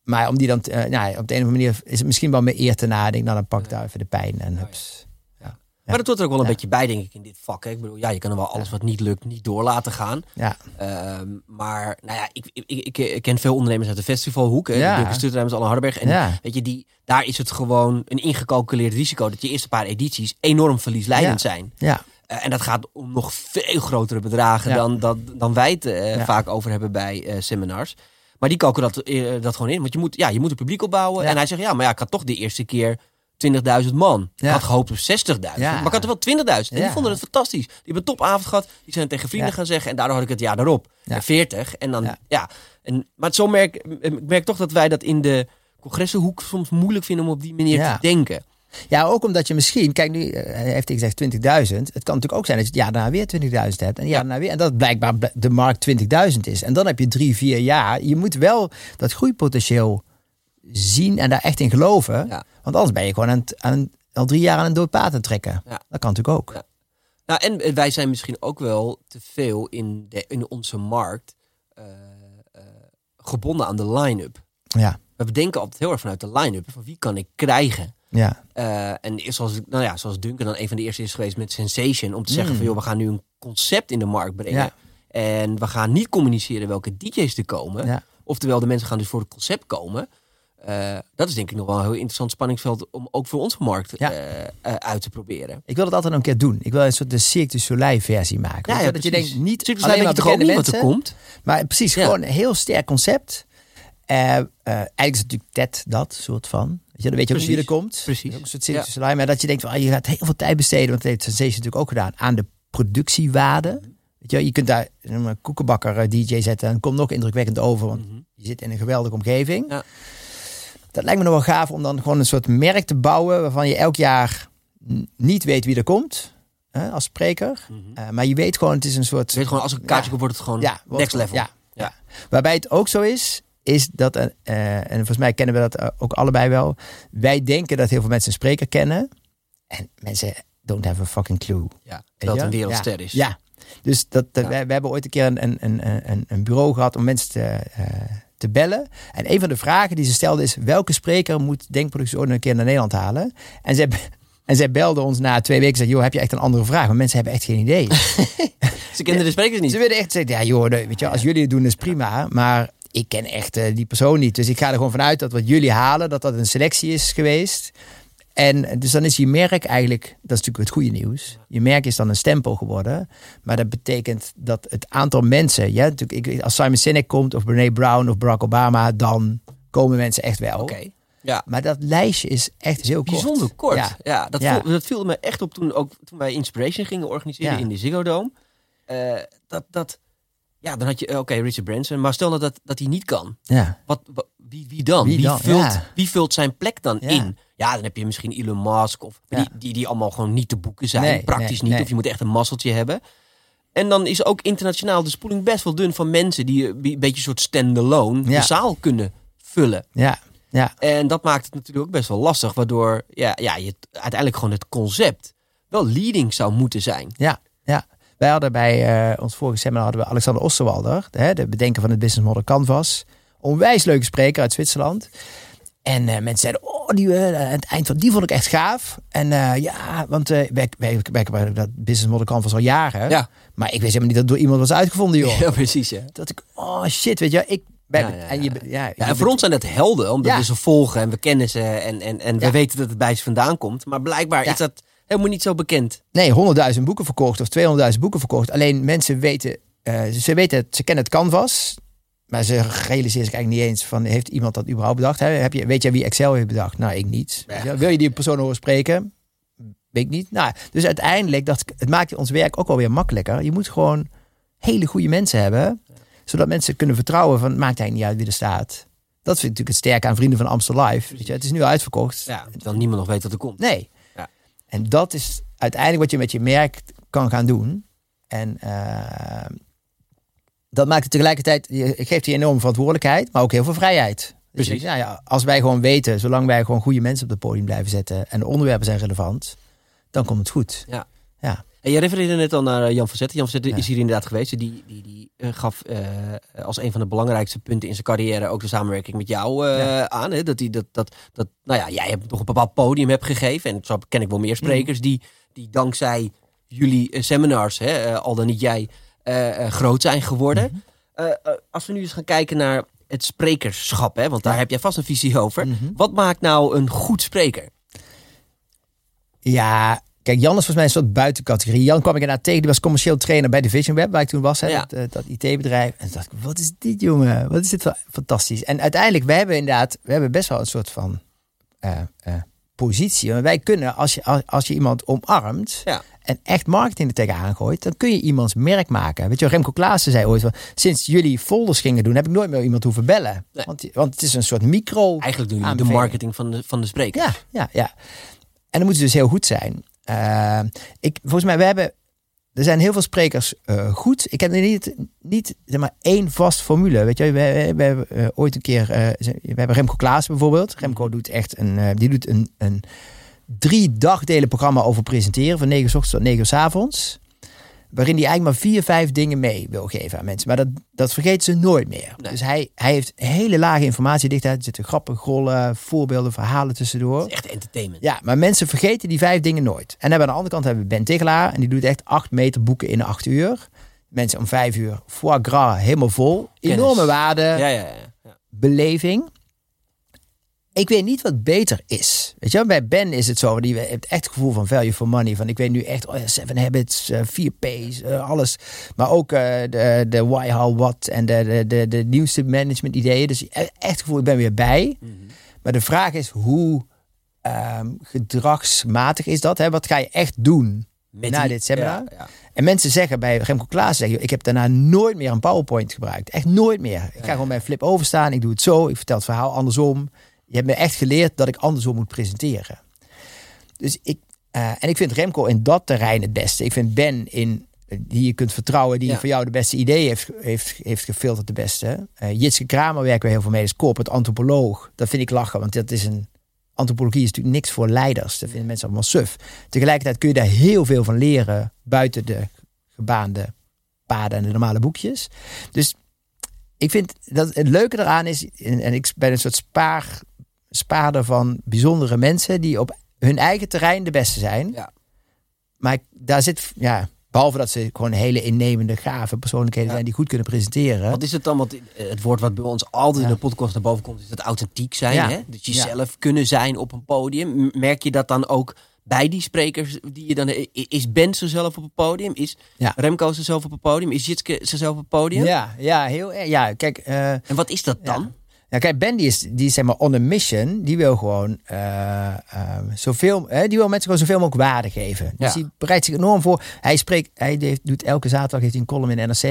Maar om die dan, eh, nou, op de een of andere manier is het misschien wel meer eer te nadenken. Nou, dan pak ik daar even de pijn en hups. Maar dat hoort er ook wel een beetje bij, denk ik, in dit vak. Hè? Ik bedoel, ja, je kan er wel alles wat niet lukt, niet door laten gaan. Ja, Ehm, maar, nou ja, ik, ik, ik, ik ken veel ondernemers uit de festivalhoek. Hè? Ja. De is Anne Hardenberg. En weet je, die, daar is het gewoon een ingecalculeerd risico... dat je eerste paar edities enorm verliesleidend zijn. ja, Eh, en dat gaat om nog veel grotere bedragen Ja. dan, dan, dan wij het eh, Ja. vaak over hebben bij eh, seminars. Maar die kalken dat, dat gewoon in. Want je moet, ja, je moet een publiek opbouwen. Ja. En hij zegt, ja, maar ja, ik had toch de eerste keer 20.000 man. Ik had gehoopt op 60.000. Ja. Maar ik had er wel 20.000. En die vonden het fantastisch. Die hebben een topavond gehad. Die zijn tegen vrienden gaan zeggen. En daardoor had ik het jaar daarop. Eh, 40. En dan, ja. En, maar zo merk, ik merk toch dat wij dat in de congressenhoek soms moeilijk vinden om op die manier te denken. ja, ook omdat je misschien, kijk nu, eh, heeft hij gezegd 20.000. Het kan natuurlijk ook zijn dat je het jaar daarna weer 20.000 hebt. En, het jaar Ja. daarna weer, en dat blijkbaar de markt 20.000 is. En dan heb je drie, vier jaar. Je moet wel dat groeipotentieel zien en daar echt in geloven. Ja. Want anders ben je gewoon aan, het- aan, al drie jaar aan een dood paard het trekken. Ja. Dat kan natuurlijk ook. Ja. Nou, en eh, wij zijn misschien ook wel te veel in, de, in onze markt eh, eh, gebonden aan de line-up. Ja, We bedenken altijd heel erg vanuit de line-up. Van wie kan ik krijgen? ja, Eh, en zoals, nou ja, zoals Duncan dan een van de eerste is geweest met Sensation. Om te zeggen Mm. van joh, we gaan nu een concept in de markt brengen. Ja. En we gaan niet communiceren welke DJ's er komen. ja. Oftewel, de mensen gaan dus voor het concept komen. Eh, dat is denk ik nog wel een heel interessant spanningsveld om ook voor onze markt Ja. eh, eh, uit te proberen. Ik wil het altijd een keer doen. Ik wil een soort de Cirque du Soleil versie maken. Dat je denkt, niet Circus alleen maar bekende wat er mensen. komt. Maar precies, Ja. gewoon een heel sterk concept. Eigenlijk is het natuurlijk TED dat soort van. Weet je, dan weet je ook wie er Precies. komt. Precies. Een soort Cirque Ja. du Soleil. Maar dat je denkt, van, ah, je gaat heel veel tijd besteden. Want dat heeft Sensation natuurlijk ook gedaan. Aan de productiewaarde. Weet je, je kunt daar een koekenbakker DJ zetten. En komt nog indrukwekkend over. Want Mhm. je zit in een geweldige omgeving. Ja. Dat lijkt me nog wel gaaf om dan gewoon een soort merk te bouwen. Waarvan je elk jaar niet weet wie er komt. Hè, als spreker. Mhm. Eh, maar je weet gewoon, het is een soort... Je weet gewoon, als een kaartje Ja. wordt het gewoon Ja, wordt next level. Ja, Ja. Waarbij het ook zo is, is dat, eh, en volgens mij kennen we dat ook allebei wel. Wij denken dat heel veel mensen een spreker kennen. En mensen don't have a fucking clue. Ja, dat een wereldster is. Ja, dus dat, wij hebben ooit een keer een, een, een, een, bureau gehad om mensen te, te bellen. En een van de vragen die ze stelden is: welke spreker moet Denkproductie ooit een keer naar Nederland halen? En zij, [LAUGHS] en zij belden ons na twee weken en zeiden: joh, heb je echt een andere vraag? Maar mensen hebben echt geen idee. [LAUGHS] Ze kennen de sprekers niet. Ze willen echt zeggen, ja joh, weet je, als jullie het doen is prima, maar ik ken echt eh, die persoon niet. Dus ik ga er gewoon vanuit dat wat jullie halen, dat dat een selectie is geweest. En dus dan is je merk eigenlijk, dat is natuurlijk het goede nieuws. Je merk is dan een stempel geworden. Maar dat betekent dat het aantal mensen, ja, natuurlijk, als Simon Sinek komt of Brene Brown of Barack Obama, dan komen mensen echt wel. Oké. Ja. Maar dat lijstje is echt heel kort. Bijzonder kort. Ja. Ja, dat, Ja. Viel, dat viel me echt op toen, ook, toen wij Inspiration gingen organiseren Ja. in de Ziggo Dome. Eh, dat, dat, ja, dan had je, eh, oké, Richard Branson. Maar stel nou dat, dat hij niet kan. Ja, Wat, wa- wie, wie dan? Wie dan? Vult, Ja. wie vult zijn plek dan Ja. in? Ja, dan heb je misschien Elon Musk. Of, die, die, die allemaal gewoon niet te boeken zijn. Nee, praktisch nee, niet. nee. Of je moet echt een mazzeltje hebben. En dan is ook internationaal de spoeling best wel dun van mensen die een beetje een soort stand-alone de zaal kunnen vullen. ja, ja. En dat maakt het natuurlijk ook best wel lastig, waardoor ja, ja, je uiteindelijk gewoon het concept wel leading zou moeten zijn. Ja, ja. Wij hadden bij eh, ons vorige seminar hadden we Alexander Osterwalder, de, de bedenker van het business model Canvas. Onwijs leuke spreker uit Zwitserland. En eh, mensen zeiden, oh, die, aan het eind van die vond ik echt gaaf. En eh, ja, want wij, wij werken bij dat business model Canvas al jaren. Ja, Maar ik wist helemaal niet dat het door iemand was uitgevonden, joh. [LAUGHS] ja precies. Ja. Dat ik, oh shit, weet je, ik... Wij, Ja, ja, En je, ja, en voor ons zijn dat helden, omdat we ze volgen en we kennen ze en, en, en we weten dat het bij ze vandaan komt. Maar blijkbaar is dat helemaal niet zo bekend. Nee, 100.000 boeken verkocht of 200.000 boeken verkocht. Alleen mensen weten, ze weten het, ze kennen het canvas. Maar ze realiseren zich eigenlijk niet eens van, heeft iemand dat überhaupt bedacht? Hè? Heb je, weet jij wie Excel heeft bedacht? Nou, ik niet. Ja. Wil je die persoon horen spreken? Weet ik niet. Nou, dus uiteindelijk, dacht ik, het maakt ons werk ook wel weer makkelijker. Je moet gewoon hele goede mensen hebben. Zodat mensen kunnen vertrouwen van, het maakt eigenlijk niet uit wie er staat. Dat vind ik natuurlijk het sterke aan Vrienden van Amstel Live. Weet je, het is nu uitverkocht. Ja, terwijl niemand nog weet wat er komt. Nee. Ja. En dat is uiteindelijk wat je met je merk kan gaan doen. En eh, dat maakt het tegelijkertijd, geeft je enorm verantwoordelijkheid, maar ook heel veel vrijheid. Dus Precies. ja, ja, als wij gewoon weten, zolang wij gewoon goede mensen op het podium blijven zetten en de onderwerpen zijn relevant, dan komt het goed. Ja. Ja. En jij refereerde net al naar eh, Jan van Zetten. Jan van Zetten Ja. is hier inderdaad geweest. Die, die, die eh, gaf eh, als een van de belangrijkste punten in zijn carrière ook de samenwerking met jou Ja. aan. Hè? Dat, die, dat, dat, dat, nou ja, jij hebt toch een bepaald podium hebt gegeven. En zo ken ik wel meer sprekers die, die dankzij jullie seminars, hè, al dan niet jij, eh, groot zijn geworden. Eh, eh, als we nu eens gaan kijken naar het sprekerschap, hè, want daar heb jij vast een visie over. Mhm. Wat maakt nou een goed spreker? Ja, kijk, Jan is volgens mij een soort buitencategorie. Jan kwam ik inderdaad tegen, die was commercieel trainer bij Division Web, waar ik toen was, hè, Ja. dat, dat IT-bedrijf. En toen dacht ik, wat is dit jongen? Wat is dit fa- fantastisch. En uiteindelijk, we hebben inderdaad, we hebben best wel een soort van positie. Want wij kunnen, als je, als, als je iemand omarmt Ja. En echt marketing er tegenaan gooit, dan kun je iemands merk maken. Weet je, Remco Klaassen zei ooit van, sinds jullie folders gingen doen, heb ik nooit meer iemand hoeven bellen. Nee. Want, want het is een soort micro... Eigenlijk doen jullie de marketing van de, van de spreker. Ja, ja, ja. En dan moeten ze dus heel goed zijn. Eh, ik, volgens mij, we hebben, er zijn heel veel sprekers eh, goed. Ik heb er niet, niet zeg maar, één vast formule. Weet je, we, hebben eh, ooit een keer, we hebben Remco Klaas bijvoorbeeld. Remco doet echt een, die doet een, een drie dagdelen programma over presenteren. Van 9 uur s ochtends tot 9 uur s avonds. Waarin hij eigenlijk maar vier, vijf dingen mee wil geven aan mensen. Maar dat, dat vergeten ze nooit meer. Nee. Dus hij, hij heeft hele lage informatiedichtheid. Er zitten grappen, grollen, voorbeelden, verhalen tussendoor. Echt entertainment. Ja, maar mensen vergeten die vijf dingen nooit. En dan aan de andere kant hebben we Ben Tegelaar. En die doet echt acht meter boeken in acht uur. Mensen om vijf uur. Foie gras, helemaal vol. Kennis. Enorme waarde, Ja, ja, ja. ja. beleving. Ik weet niet wat beter is. Weet je, bij Ben is het zo. Die heeft echt het gevoel van value for money. Van ik weet nu echt, oh ja, Seven Habits, eh, 4 P's, eh, alles. Maar ook eh, de, de why, how, what en de, de, de, de nieuwste management ideeën. Dus echt het gevoel, ik ben weer bij. Maar de vraag is, hoe ehm, gedragsmatig is dat? Hè? Wat ga je echt doen Met na die- dit seminar? Ja, ja. En mensen zeggen bij Remco Klaas, zeggen, ik heb daarna nooit meer een PowerPoint gebruikt. Echt nooit meer. Ik ga gewoon bij een flip overstaan. Ik doe het zo. Ik vertel het verhaal andersom. Je hebt me echt geleerd dat ik andersom moet presenteren. Dus ik, eh, en ik vind Remco in dat terrein het beste. Ik vind Ben in die je kunt vertrouwen, die Ja. voor jou de beste ideeën heeft, heeft, heeft gefilterd, de beste. Eh Jitske Kramer werken we heel veel mee, is corporate antropoloog. Dat vind ik lachen, want dat is een antropologie is natuurlijk niks voor leiders. Dat vinden mensen allemaal suf. Tegelijkertijd kun je daar heel veel van leren buiten de gebaande paden en de normale boekjes. Dus ik vind dat het leuke eraan is, en, en ik ben een soort spaar, spaarder van bijzondere mensen die op hun eigen terrein de beste zijn. Ja. Maar daar zit, ja, behalve dat ze gewoon hele innemende, gave persoonlijkheden Ja. zijn die goed kunnen presenteren. Wat is het dan? Want eh, het woord wat bij ons altijd Ja. in de podcast naar boven komt, is het authentiek zijn. Hè? Ja. jezelf kunnen zijn op een podium. Merk je dat dan ook bij die sprekers die je dan. i- Is Ben zichzelf op het podium? Is Ja. Remco zichzelf op het podium? Is Jitske zichzelf op het podium? Ja, ja, heel erg. Ja, kijk, eh, En wat is dat dan? Ja, kijk, Ben die is, die is zeg maar on a mission. Die wil gewoon eh, eh, zoveel, hè, die wil mensen gewoon zoveel mogelijk waarde geven. Dus Ja. die bereidt zich enorm voor. Hij spreekt, hij heeft, doet elke zaterdag heeft hij een column in NRC.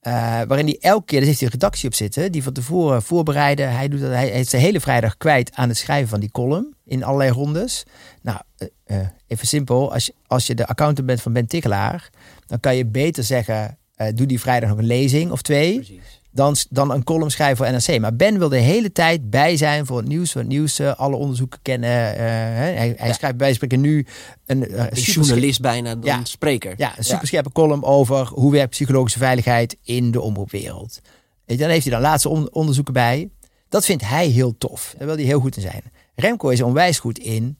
eh, waarin hij elke keer, daar heeft hij een redactie op zitten, die van tevoren voorbereiden. Hij, doet dat, hij heeft de hele vrijdag kwijt aan het schrijven van die column in allerlei rondes. Nou, eh, even simpel, als je, als je de accountant bent van Ben Tikkelaar, dan kan je beter zeggen, doe die vrijdag nog een lezing of twee Precies. Dan, dan een column schrijven voor NRC. Maar Ben wil de hele tijd bij zijn voor het nieuws, voor het nieuws, eh, alle onderzoeken kennen. eh, hij hij Ja. schrijft bij spreken nu een, uh, Een journalist bijna dan Ja. spreker. ja, een superscherpe column over hoe werkt psychologische veiligheid in de omroepwereld. Je, Dan heeft hij dan laatste on- onderzoeken bij. Dat vindt hij heel tof. Daar wil hij heel goed in zijn. Remco is onwijs goed in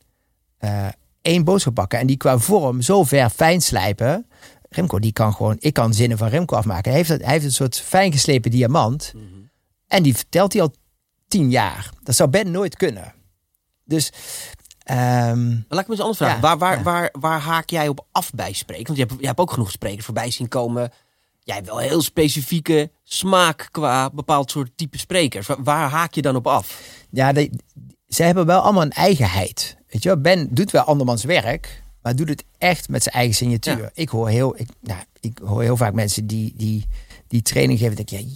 één boodschap pakken en die qua vorm zo ver fijn slijpen. Remco, die kan gewoon, ik kan zinnen van Remco afmaken. Hij heeft, hij heeft een soort fijn geslepen diamant. Mhm. En die vertelt hij al tien jaar. Dat zou Ben nooit kunnen. Dus, ehm, laat ik me eens anders vragen. Ja, waar, waar, ja. waar, waar haak jij op af bij spreken? Want je hebt, je hebt ook genoeg sprekers voorbij zien komen. Jij hebt wel heel specifieke smaak qua bepaald soort type sprekers. Waar, waar haak je dan op af? ja, de, ze hebben wel allemaal een eigenheid. Weet je wel? Ben doet wel andermans werk, maar doet het echt met zijn eigen signatuur. Ja. Ik, hoor heel, ik, nou, ik hoor heel vaak mensen die, die, die training geven, denk ik,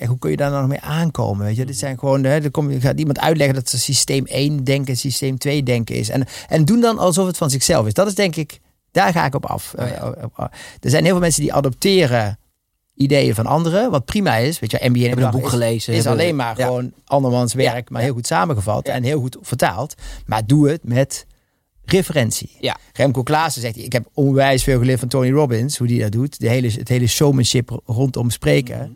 ja, hoe kun je daar nou nog mee aankomen? Weet je, dit zijn gewoon, hè, er komt, gaat iemand uitleggen dat het systeem 1 denken, systeem 2 denken is. En, en doen dan alsof het van zichzelf is. Dat is denk ik, daar ga ik op af. Oh ja. Eh, Er zijn heel veel mensen die adopteren ideeën van anderen, wat prima is. Weet je, MBA Hebben een boek is, gelezen. is alleen maar Ja. gewoon andermans werk, maar heel goed samengevat en heel goed vertaald. Maar doe het met referentie. Ja. Remco Klaassen zegt, ik heb onwijs veel geleerd van Tony Robbins, hoe die dat doet. De hele, het hele showmanship rondom spreken. Mhm.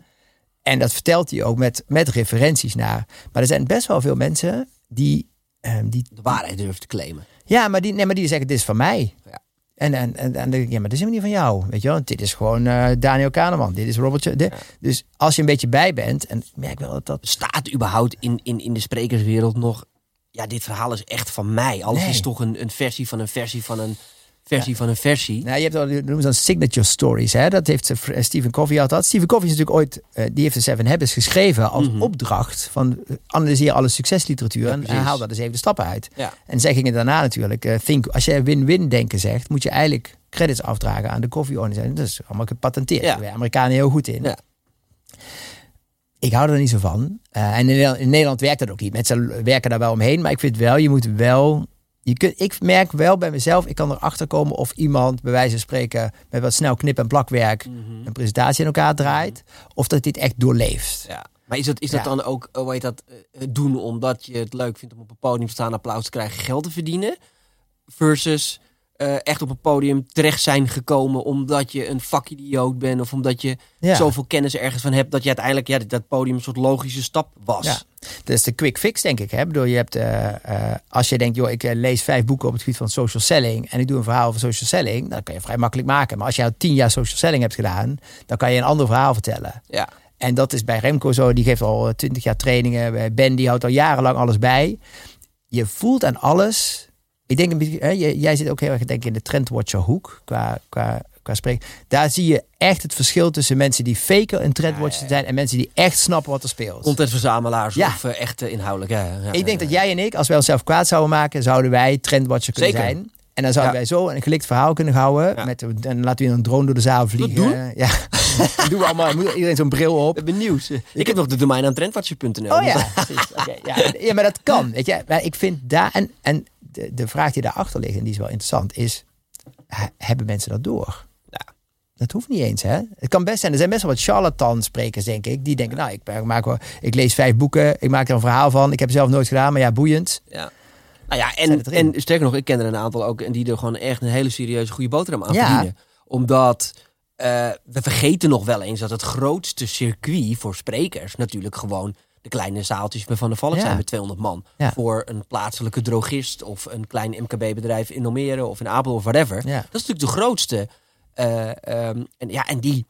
En dat vertelt hij ook met, met referenties naar. Maar er zijn best wel veel mensen die, ehm, die De waarheid durven te claimen. ja, maar die, nee, maar die zeggen, dit is van mij. Ja. En, en, en, en dan denk ik, ja, maar dit is helemaal niet van jou. Weet je wel, dit is gewoon eh, Daniel Kahneman. Dit is Robert. Dus als je een beetje bij bent, en ik merk wel dat dat... Bestaat überhaupt in, in, in de sprekerswereld nog... Ja, dit verhaal is echt van mij. Alles Nee. is toch een, een versie van een versie van een versie van een versie. Nou, je hebt al, dat noemen ze dan signature stories. Hè? Dat heeft eh, Stephen Covey had dat. Stephen Covey is natuurlijk ooit, eh, die heeft de Seven Habits geschreven als Mhm. opdracht van eh, analyseer alle succesliteratuur Ja, en haal daar de zevende stappen uit. Ja. En zij gingen daarna natuurlijk, eh, think, als jij win-win denken zegt, moet je eigenlijk credits afdragen aan de koffieorganisatie. Dat is allemaal gepatenteerd. Daar zijn Amerikanen heel goed in. Ik hou er niet zo van. Eh, en in Nederland, in Nederland werkt dat ook niet. Mensen werken daar wel omheen. Maar ik vind wel, je moet wel... Je kunt, ik merk wel bij mezelf, ik kan erachter komen of iemand, bij wijze van spreken, met wat snel knip- en plakwerk Mhm. een presentatie in elkaar draait. Of dat dit echt doorleeft. Ja. Maar is dat, is dat Ja. dan ook, eh, hoe heet dat, eh, doen omdat je het leuk vindt om op een podium te staan, applaus te krijgen, geld te verdienen? Versus eh, echt op een podium terecht zijn gekomen omdat je een vakidioot bent of omdat je Ja. zoveel kennis ergens van hebt dat je uiteindelijk ja, dat podium een soort logische stap was. Ja. Dat is de quick fix, denk ik. Hè? Bedoel, je hebt, eh, eh, als je denkt, joh, ik lees vijf boeken op het gebied van social selling en ik doe een verhaal over social selling, dan kan je vrij makkelijk maken. Maar als je al tien jaar social selling hebt gedaan, dan kan je een ander verhaal vertellen. Ja. En dat is bij Remco zo. Die geeft al twintig jaar trainingen. Ben die houdt al jarenlang alles bij. Je voelt aan alles. Ik denk hè, jij- zit ook heel erg denk ik, in de trendwatcher hoek qua, qua, qua spreken. Daar zie je echt het verschil tussen mensen die faker een trendwatcher Ja, ja. zijn en mensen die echt snappen wat er speelt. Contentverzamelaars Ja. of eh, echt eh, inhoudelijk. Ik denk dat jij en ik, als wij onszelf kwaad zouden maken, zouden wij trendwatcher kunnen Zeker. zijn. En dan zouden wij zo een gelikt verhaal kunnen houden. Met, en laten we een drone door de zaal vliegen. doen? Ja. [LAUGHS] Doen we allemaal. Moet iedereen zo'n bril op. Ik ben nieuws. Ik heb nog de domein aan trendwatcher.nl. Oh ja, precies. Ja. ja, maar dat kan. Weet je, maar ik vind daar en, en de, de vraag die daarachter ligt en die is wel interessant, is: he- hebben mensen dat door? Ja. Dat hoeft niet eens, hè? Het kan best zijn. Er zijn best wel wat charlatan-sprekers, denk ik. Die denken, nou, ik, maak wel, ik lees vijf boeken, ik maak er een verhaal van. Ik heb het zelf nooit gedaan, maar ja, boeiend. Ja. Nou ja, en, en sterker nog, ik ken er een aantal ook en die er gewoon echt een hele serieuze goede boterham aan Ja. verdienen. Omdat eh, we vergeten nog wel eens dat het grootste circuit voor sprekers natuurlijk gewoon de kleine zaaltjes bij Van der Valk Ja. zijn met 200 man. Ja. Voor een plaatselijke drogist of een klein MKB-bedrijf in Almere of in Apel of whatever. Ja. Dat is natuurlijk de grootste. Eh, ehm, en ja, en die,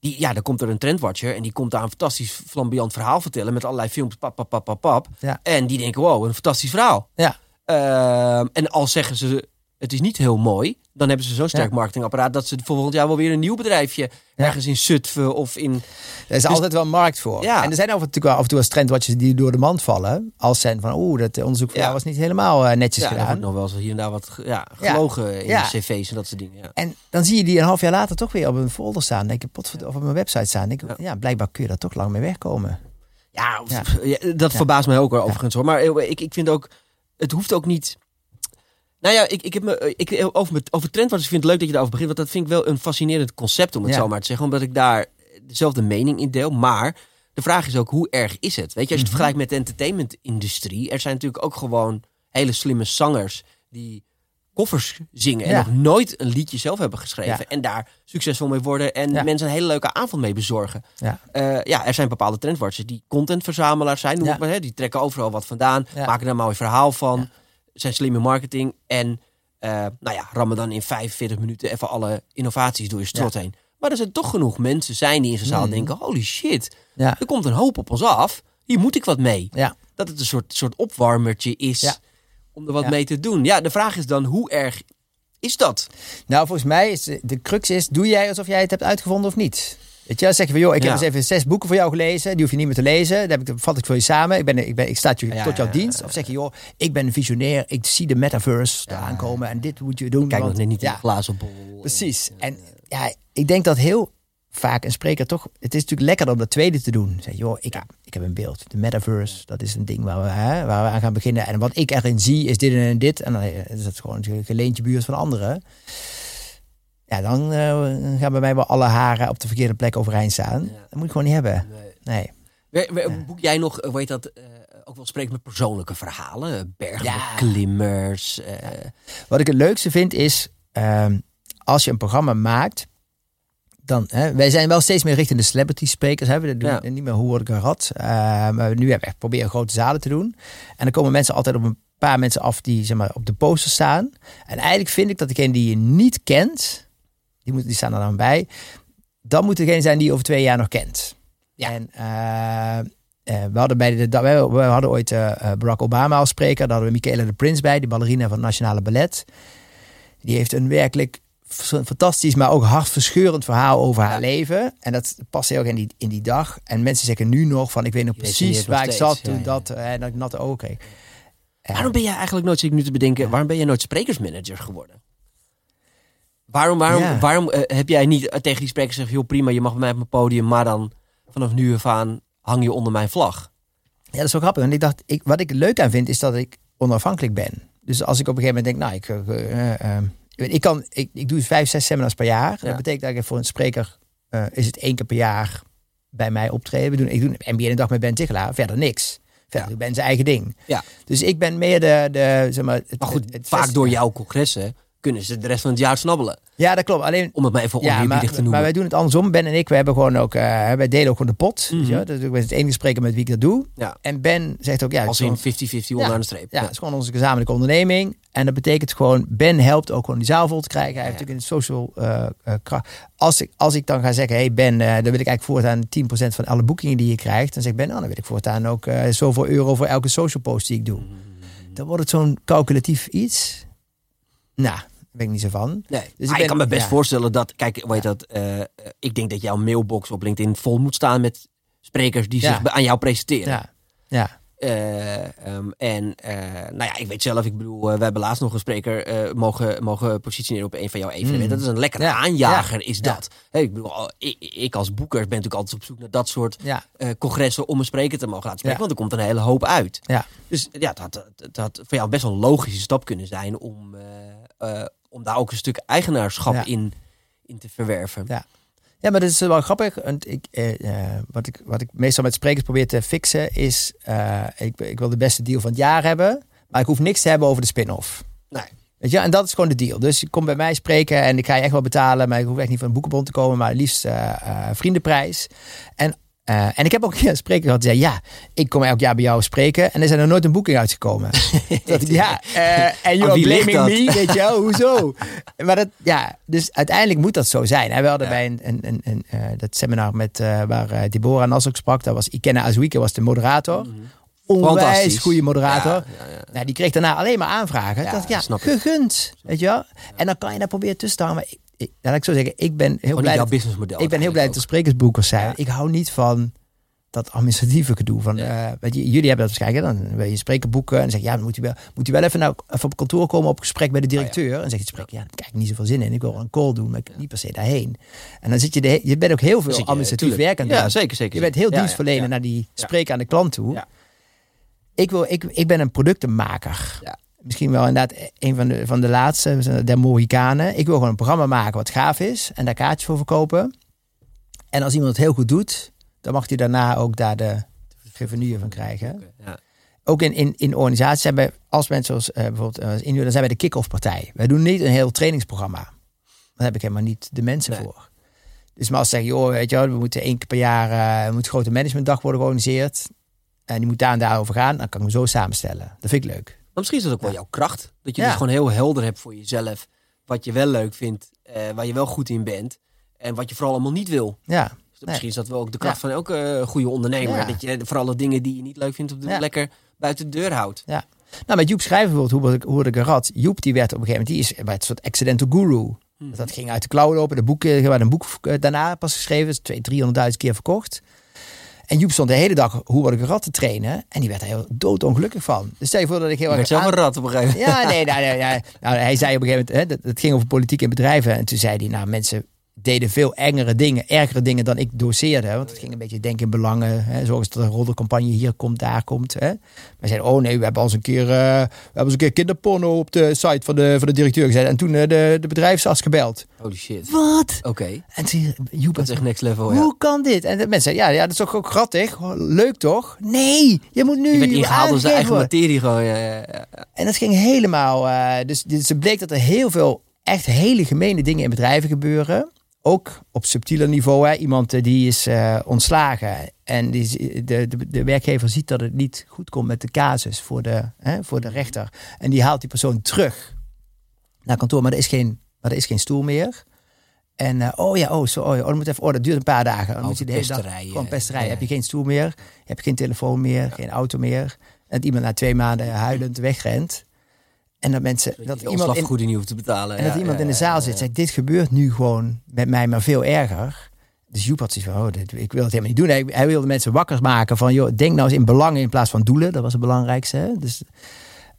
die, ja, dan komt er een trendwatcher en die komt daar een fantastisch flamboyant verhaal vertellen met allerlei films, pap, pap, pap, pap, pap. Ja. En die denken, wow, een fantastisch verhaal. Ja. Ehm, en al zeggen ze, het is niet heel mooi, dan hebben ze zo'n sterk Ja. marketingapparaat dat ze volgend jaar wel weer een nieuw bedrijfje Ja. ergens in Zutphen of in... Er is altijd wel markt voor. Ja. En er zijn wel af en toe als trendwatchers die door de mand vallen. Als zijn van, oeh, dat onderzoek van Ja. jou was niet helemaal eh, netjes Ja, gedaan. wordt nog wel eens hier en daar wat ja, Ja. gelogen in Ja. de cv's en dat soort dingen. Ja. En dan zie je die een half jaar later toch weer op een folder staan. Denk ik, potverd- of op mijn website staan. Denk ik, ja. blijkbaar kun je daar toch lang mee wegkomen. Ja, Ja. ja, dat Ja. verbaast mij ook wel overigens hoor. Maar eh, ik, ik vind ook, het hoeft ook niet. Nou ja, ik, ik heb me, ik, over, met, over trendwatchers vind ik het leuk dat je daarover begint. Want dat vind ik wel een fascinerend concept om het Ja. zo maar te zeggen. Omdat ik daar dezelfde mening in deel. Maar de vraag is ook, hoe erg is het? Weet je, als je het Mhm. vergelijkt met de entertainmentindustrie. Er zijn natuurlijk ook gewoon hele slimme zangers die koffers zingen. En Ja. nog nooit een liedje zelf hebben geschreven. Ja. En daar succesvol mee worden. En Ja. mensen een hele leuke avond mee bezorgen. Ja. Eh, ja, er zijn bepaalde trendwatchers die contentverzamelaars zijn. Noem maar, hè? Die trekken overal wat vandaan. Maken daar een mooi verhaal van. Zijn slimme marketing. En eh, nou ja, rammen dan in 45 minuten even alle innovaties door je strot heen. Maar er zijn toch genoeg mensen zijn die in zo'n zaal Mm. denken... holy shit, Ja. er komt een hoop op ons af. Hier moet ik wat mee. Ja. Dat het een soort, soort opwarmertje is om er wat mee te doen. Ja, de vraag is dan, hoe erg is dat? Nou, volgens mij is de crux is, doe jij alsof jij het hebt uitgevonden of niet? Weet je, zeg je van, joh, ik heb Ja. eens even zes boeken voor jou gelezen. Die hoef je niet meer te lezen. Dan heb ik, dan vat ik voor je samen. Ik, ben, ik, ben, ik sta Ja, tot jouw ja, ja, dienst. Of zeg je, joh, ik ben een visionair. Ik zie de metaverse eraan komen. En dit moet je doen. Kijk nog want- net niet in ja, de glazen bol. Precies. En ja, ik denk dat heel vaak een spreker toch... Het is natuurlijk lekker om dat tweede te doen. Zeg, joh, ik, heb, ik heb een beeld. De metaverse, dat is een ding waar we, hè, waar we aan gaan beginnen. En wat ik erin zie, is dit en dit. En dan is dat gewoon een geleentje buurt van anderen. Ja, dan uh, gaan bij mij wel alle haren op de verkeerde plek overeind staan. Dat moet ik gewoon niet hebben. Nee. nee. Boek jij nog, hoe heet dat... Uh, ook wel spreken met persoonlijke verhalen. Bergklimmers. Ja. Uh... Wat ik het leukste vind is, ehm, als je een programma maakt, dan, hè, wij zijn wel steeds meer richting de celebrity sprekers. Hè. We doen ja. niet meer hoe word ik had. Uh, maar nu hebben we proberen grote zalen te doen. En dan komen mensen altijd op een paar mensen af die zeg maar, op de poster staan. En eigenlijk vind ik dat degene die je niet kent, die, moet, die staan er dan bij. Dan moet degene zijn die je over twee jaar nog kent. Ja. En uh, we hadden bij de, we, we hadden ooit uh, Barack Obama als spreker. Daar hadden we Michaela de Prins bij, die ballerina van het Nationale Ballet. Die heeft een werkelijk fantastisch, maar ook hartverscheurend verhaal over haar leven. En dat past heel erg in die, in die dag. En mensen zeggen nu nog van, ik weet nog precies waar ik zat toen dat, en eh, dat ik natte ogen kreeg. Waarom ben jij eigenlijk nooit, zit ik nu te bedenken, waarom ben je nooit sprekersmanager geworden? Waarom, waarom, waarom uh, heb jij niet tegen die sprekers gezegd, joh prima, je mag bij mij op mijn podium, maar dan vanaf nu af aan hang je onder mijn vlag? Ja, dat is wel grappig. En ik dacht, ik, wat ik leuk aan vind, is dat ik onafhankelijk ben. Dus als ik op een gegeven moment denk, nou, ik, uh, ik, kan, ik, ik doe vijf, zes seminars per jaar. Dat betekent dat ik voor een spreker is het één keer per jaar bij mij optreden. We doen, ik doe een MBA een dag met Ben Tichelaar, verder niks. Verder, ja. ben zijn eigen ding. Ja. Dus ik ben meer de, de zeg maar, het, maar goed, het, vaak door jouw congressen kunnen ze de rest van het jaar snabbelen. Ja, dat klopt. Alleen, Om het maar even ja, maar, te noemen. Maar wij doen het andersom. Ben en ik, we hebben gewoon ook, uh, wij delen ook gewoon de pot. Mm -hmm. Dus ik ben het enige spreker met wie ik dat doe. Ja. En Ben zegt ook, ja... Als in 50-50 onderaan de streep. Ja, het is gewoon onze gezamenlijke onderneming. En dat betekent gewoon, Ben helpt ook gewoon die zaal vol te krijgen. Hij heeft natuurlijk het social uh, uh, kracht. Als ik, als ik dan ga zeggen, hey Ben, dan wil ik eigenlijk voortaan 10% van alle boekingen die je krijgt. Dan zegt Ben, oh, dan wil ik voortaan ook zoveel euro voor elke social post die ik doe. Mm -hmm. Dan wordt het zo'n calculatief iets. Nou, ben ik niet zo van. Nee, dus ik, kan me best voorstellen dat, kijk, weet dat, uh, ik denk dat jouw mailbox op LinkedIn vol moet staan met sprekers die zich aan jou presenteren. Ja. ja. Uh, um, en uh, nou ja, ik weet zelf, ik bedoel, we hebben laatst nog een spreker mogen, mogen positioneren op een van jouw evenementen. Mm. Dat is een lekkere aanjager, is dat. Hey, ik bedoel, ik, ik, als boeker ben natuurlijk altijd op zoek naar dat soort congressen om een spreker te mogen laten spreken, want er komt een hele hoop uit. Ja. Dus ja, dat had, dat voor jou best wel een logische stap kunnen zijn om, om daar ook een stuk eigenaarschap in, in te verwerven. Ja. Ja, maar dat is wel grappig. Want ik, eh, eh, wat, ik, wat ik meestal met sprekers probeer te fixen is... Uh, ik, ik wil de beste deal van het jaar hebben... maar ik hoef niks te hebben over de spin-off. Nee. Weet je, en dat is gewoon de deal. Dus je komt bij mij spreken en ik ga je echt wel betalen... maar ik hoef echt niet van een boekenbon te komen... maar liefst uh, vriendenprijs. En uh, en ik heb ook [LAUGHS] een spreker gehad die zei: Ja, ik kom elk jaar bij jou spreken. En er zijn er nooit een boeking uitgekomen. [LAUGHS] dat ik, ja, uh, en you're blaming me, weet je wel, [LAUGHS] hoezo? maar dat, ja, dus uiteindelijk moet dat zo zijn. En we hadden ja. bij een, een, een, een uh, dat seminar met, waar Deborah Nas ook sprak. Daar was Ikena Azuike was de moderator. Mm -hmm. Onwijs goede moderator. Ja, ja, nou, die kreeg daarna alleen maar aanvragen. Ja, dat, ja, gegund, weet je wel. En dan kan je daar proberen tussen te staan. Ik, laat ik zo zeggen, ik ben heel blij. Dat, businessmodel. Ik ben heel blij dat de sprekersboekers zijn. Ik hou niet van dat administratieve gedoe. Van, ja. uh, weet je, jullie hebben dat waarschijnlijk. Dan wil je spreker boeken en zeg ja, dan moet je wel, moet je wel even, nou, even op kantoor komen op gesprek met de directeur. Oh, ja. En zeg je spreek, ja, daar krijg ik niet zoveel zin in. Ik wil een call doen, maar ik niet per se daarheen. En dan zit je, de, je bent ook heel veel je, administratief werk aan doen. Ja, zeker, zeker. Je bent heel dienstverlener naar die spreker aan de klant toe. Ik, wil, ik, ik ben een productenmaker. Ja misschien wel inderdaad een van de, van de laatste, de Mohikanen. Ik wil gewoon een programma maken wat gaaf is en daar kaartjes voor verkopen. En als iemand het heel goed doet, dan mag hij daarna ook daar de revenue van krijgen. Ja. Ook in, in, in organisaties hebben als mensen zoals uh, bijvoorbeeld uh, in, dan zijn wij de kick-off partij. Wij doen niet een heel trainingsprogramma. Daar heb ik helemaal niet de mensen voor. Dus maar als ze zeggen, joh, weet je wel, we moeten één keer per jaar uh, moet grote managementdag worden georganiseerd. En die moet daar en daarover gaan. Dan kan ik hem zo samenstellen. Dat vind ik leuk misschien is dat ook wel jouw kracht. Dat je dus gewoon heel helder hebt voor jezelf. Wat je wel leuk vindt. Uh, waar je wel goed in bent. En wat je vooral allemaal niet wil. Ja. Dus misschien is dat wel ook de kracht van elke uh, goede ondernemer. Dat je vooral de dingen die je niet leuk vindt, op de lekker buiten de deur houdt. Ja. Nou, met Joep schrijven bijvoorbeeld, hoe, hoe ik er had. Joep die werd op een gegeven moment, die is een soort accidental guru. Hmm. Dat ging uit de klauwen lopen. De boeken, er werd een boek eh, daarna pas geschreven. 200.000, 300.000 keer verkocht. En Joep stond de hele dag hoe word ik een rat te trainen. En die werd er heel doodongelukkig van. Dus stel je voor dat ik heel erg... zelf een rat op een gegeven moment. Ja, nee, nou, nee, nou, hij zei op een gegeven moment... Hè, dat, het ging over politiek en bedrijven. En toen zei hij, nou mensen... deden veel engere dingen, ergere dingen dan ik doseerde. Want het ging een beetje denken in belangen. Hè, zorgen dat een roddelcampagne hier komt, daar komt. Hè. Maar zeiden, oh nee, we hebben al eens een keer, uh, we hebben eens een keer kinderporno op de site van de, van de directeur gezet. En toen uh, de, de bedrijfsarts gebeld. Holy shit. Wat? Oké. En toen, Dat is echt next level, hoe ja. kan dit? En de mensen zeiden, ja, ja, dat is toch ook grappig? Leuk toch? Nee, je moet nu Je werd ingehaald door zijn eigen materie gewoon. Ja, ja, ja. en dat ging helemaal. eh, dus, dus het bleek dat er heel veel echt hele gemene dingen in bedrijven gebeuren. Ook op subtieler niveau. Hè. Iemand eh, die is eh, ontslagen. En die, de, de, de werkgever ziet dat het niet goed komt met de casus voor de, hè, voor de rechter. En die haalt die persoon terug naar kantoor. Maar er is geen, maar er is geen stoel meer. En eh, oh ja, oh, zo, oh, ja, oh, dat moet even, oh, dat duurt een paar dagen. Dan Oh, moet je de hele dag pesterij, gewoon pesterij. ja, Heb je geen stoel meer, je hebt geen telefoon meer, geen auto meer. En iemand na twee maanden huilend wegrent. En dat mensen, Dat, dat iemand in, niet hoeft te betalen. en dat iemand ja, in de zaal zit ja. zegt, dit gebeurt nu gewoon met mij, maar veel erger. Dus Joep had zoiets van, oh, dit, ik wil het helemaal niet doen. Hij, hij wilde mensen wakker maken van, joh, denk nou eens in belangen in plaats van doelen. Dat was het belangrijkste. Hè? Dus,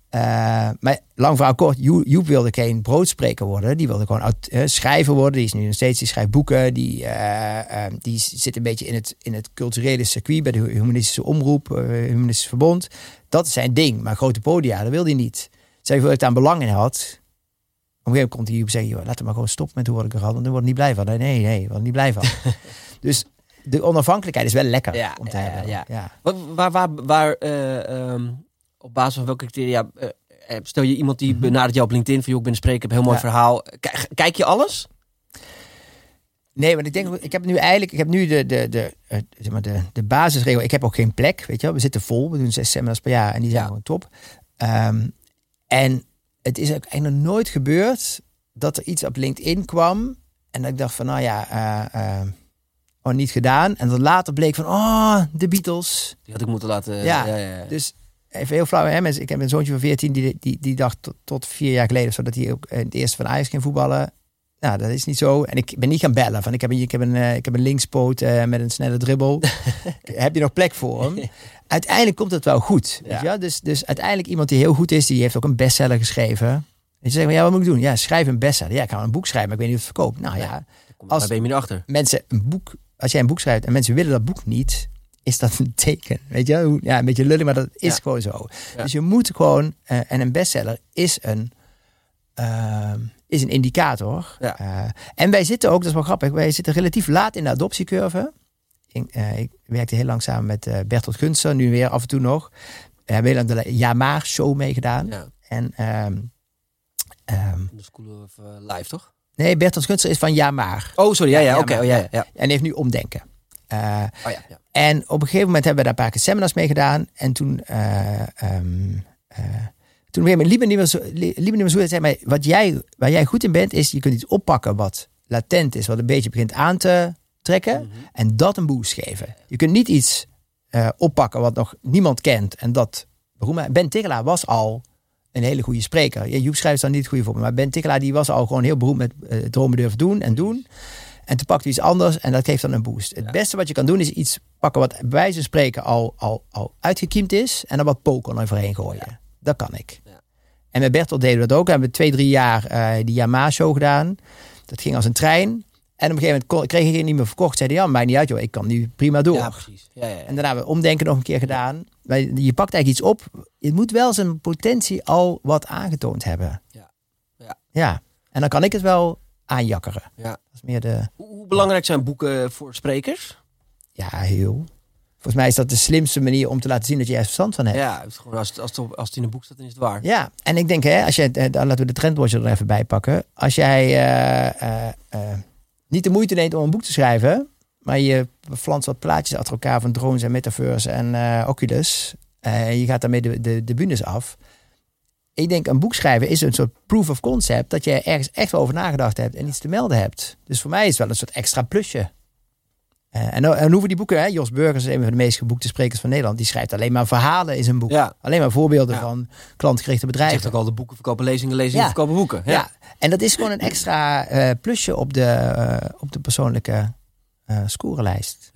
eh, maar lang verhaal kort, Jo- Joep wilde geen broodspreker worden. Die wilde gewoon eh, schrijver worden. Die is nu nog steeds, die schrijft boeken. Die, eh, eh, die zit een beetje in het, in het culturele circuit bij de humanistische omroep, eh, humanistisch verbond. Dat is zijn ding. Maar grote podia, dat wilde hij niet. Zij wil het aan belang in had. Op een gegeven moment komt hij op zeggen, joh, laat hem maar gewoon stoppen met hoe word ik er al, want dan word ik niet blij van. Nee, nee, nee, ik word niet blij van. [LAUGHS] dus de onafhankelijkheid is wel lekker Ja, om te ja, hebben. ja. ja. Waar, waar, waar, eh, ehm, op basis van welke criteria... eh, stel je iemand die benadert jou op LinkedIn van... joh, ik ben een spreker, ik heb een heel mooi Mhm. Verhaal. Kijk, kijk je alles? Nee, want ik denk, ik heb nu eigenlijk, ik heb nu de, de, de, zeg maar de, de basisregel. Ik heb ook geen plek, weet je wel. We zitten vol, we doen zes seminars per jaar en die zijn gewoon top. Ehm, en het is ook eigenlijk nog nooit gebeurd dat er iets op LinkedIn kwam en dat ik dacht van, nou ja, eh, eh, oh, niet gedaan. En dat later bleek van, oh, de Beatles. Die had ik moeten laten... Ja, ja, ja, ja. Dus even heel flauw, hè, mensen. Ik heb een zoontje van 14 die, die, die dacht tot, tot vier jaar geleden, zodat hij ook in het eerste van Ajax ging voetballen. Nou, dat is niet zo. En ik ben niet gaan bellen. Van ik heb een, ik heb een, eh, ik heb een linkspoot eh, met een snelle dribbel. [LAUGHS] heb je nog plek voor hem? Uiteindelijk komt het wel goed. Weet Ja. je? Dus, dus uiteindelijk iemand die heel goed is, die heeft ook een bestseller geschreven. En je zegt, maar ja, wat moet ik doen? Ja, schrijf een bestseller. Ja, ik kan een boek schrijven, maar ik weet niet of het verkoopt. Nou ja, als- ben je nu achter? mensen een boek, als jij een boek schrijft en mensen willen dat boek niet, is dat een teken. Weet je, ja, een beetje lullig, maar dat is Ja. gewoon zo. Ja. Dus je moet gewoon, eh, en een bestseller is een, ehm, is een indicator. Ja. Eh, en wij zitten ook, dat is wel grappig, wij zitten relatief laat in de adoptiecurve. Ik, eh, ik werkte heel lang samen met eh, Bertolt Gunster, nu weer af en toe nog. We hebben heel lang de Jamaar show meegedaan. Ja, En ehm, ehm, de School of Life, toch? nee, Bertolt Gunster is van Jamaar. Oh, sorry. Ja, ja, Ja, oké. maar- oh, ja, ja, ja. En heeft nu omdenken. Oh, ja, ja. En op een gegeven moment hebben we daar een paar keer seminars mee gedaan. En toen, eh toen weer met Lieben Lieben Zoet zei mij, wat jij, waar jij goed in bent, is je kunt iets oppakken wat latent is, wat een beetje begint aan te trekken. Mhm. En dat een boost geven. Je kunt niet iets eh, oppakken wat nog niemand kent. En dat beroemen. Ben Tichelaar was al een hele goede spreker. Joep schrijft dan niet het goede voor me. Maar Ben Tichelaar die was al gewoon heel beroemd met eh, dromen durven doen en doen. En toen pakt hij iets anders en dat geeft dan een boost. Het Ja. beste wat je kan doen is iets pakken wat bij wijze van spreken al, al, al uitgekiemd is. En dan wat poker overheen gooien. Dat kan ik. En met Bertolt deden we dat ook. We hebben twee, drie jaar eh, die Yamaha-show gedaan. Dat ging als een trein. En op een gegeven moment kreeg ik het niet meer verkocht. Zeiden ja, mij niet uit joh, ik kan nu prima door. Ja, precies. Ja, ja, ja. En daarna hebben we omdenken nog een keer gedaan. Maar je pakt eigenlijk iets op. Het moet wel zijn potentie al wat aangetoond hebben. Ja. Ja. ja. En dan kan ik het wel aanjakkeren. Ja. Dat is meer de... Hoe, hoe belangrijk zijn boeken voor sprekers? Ja, heel. Volgens mij is dat de slimste manier om te laten zien dat je ergens verstand van hebt. Ja, als, als, het, als het in een boek staat, dan is het waar. Ja, en ik denk, hè, als je, eh, dan laten we de trendwatcher er even bij pakken. Als jij eh, eh, niet de moeite neemt om een boek te schrijven, maar je flanst wat plaatjes achter elkaar van drones en metaverse en Oculus, en je gaat daarmee de, de, de af. Ik denk, een boek schrijven is een soort proof of concept dat je ergens echt over nagedacht hebt en iets te melden hebt. Dus voor mij is het wel een soort extra plusje. Eh, en, en hoeven die boeken, hè, Jos Burgers is een van de meest geboekte sprekers van Nederland, die schrijft alleen maar verhalen in zijn boek. Ja. Alleen maar voorbeelden Ja. van klantgerichte bedrijven. zegt ook al, de boeken verkopen lezingen, lezingen Ja. verkopen boeken. Ja. Ja. en dat is gewoon een extra eh, plusje op de, eh, op de persoonlijke eh scorelijst.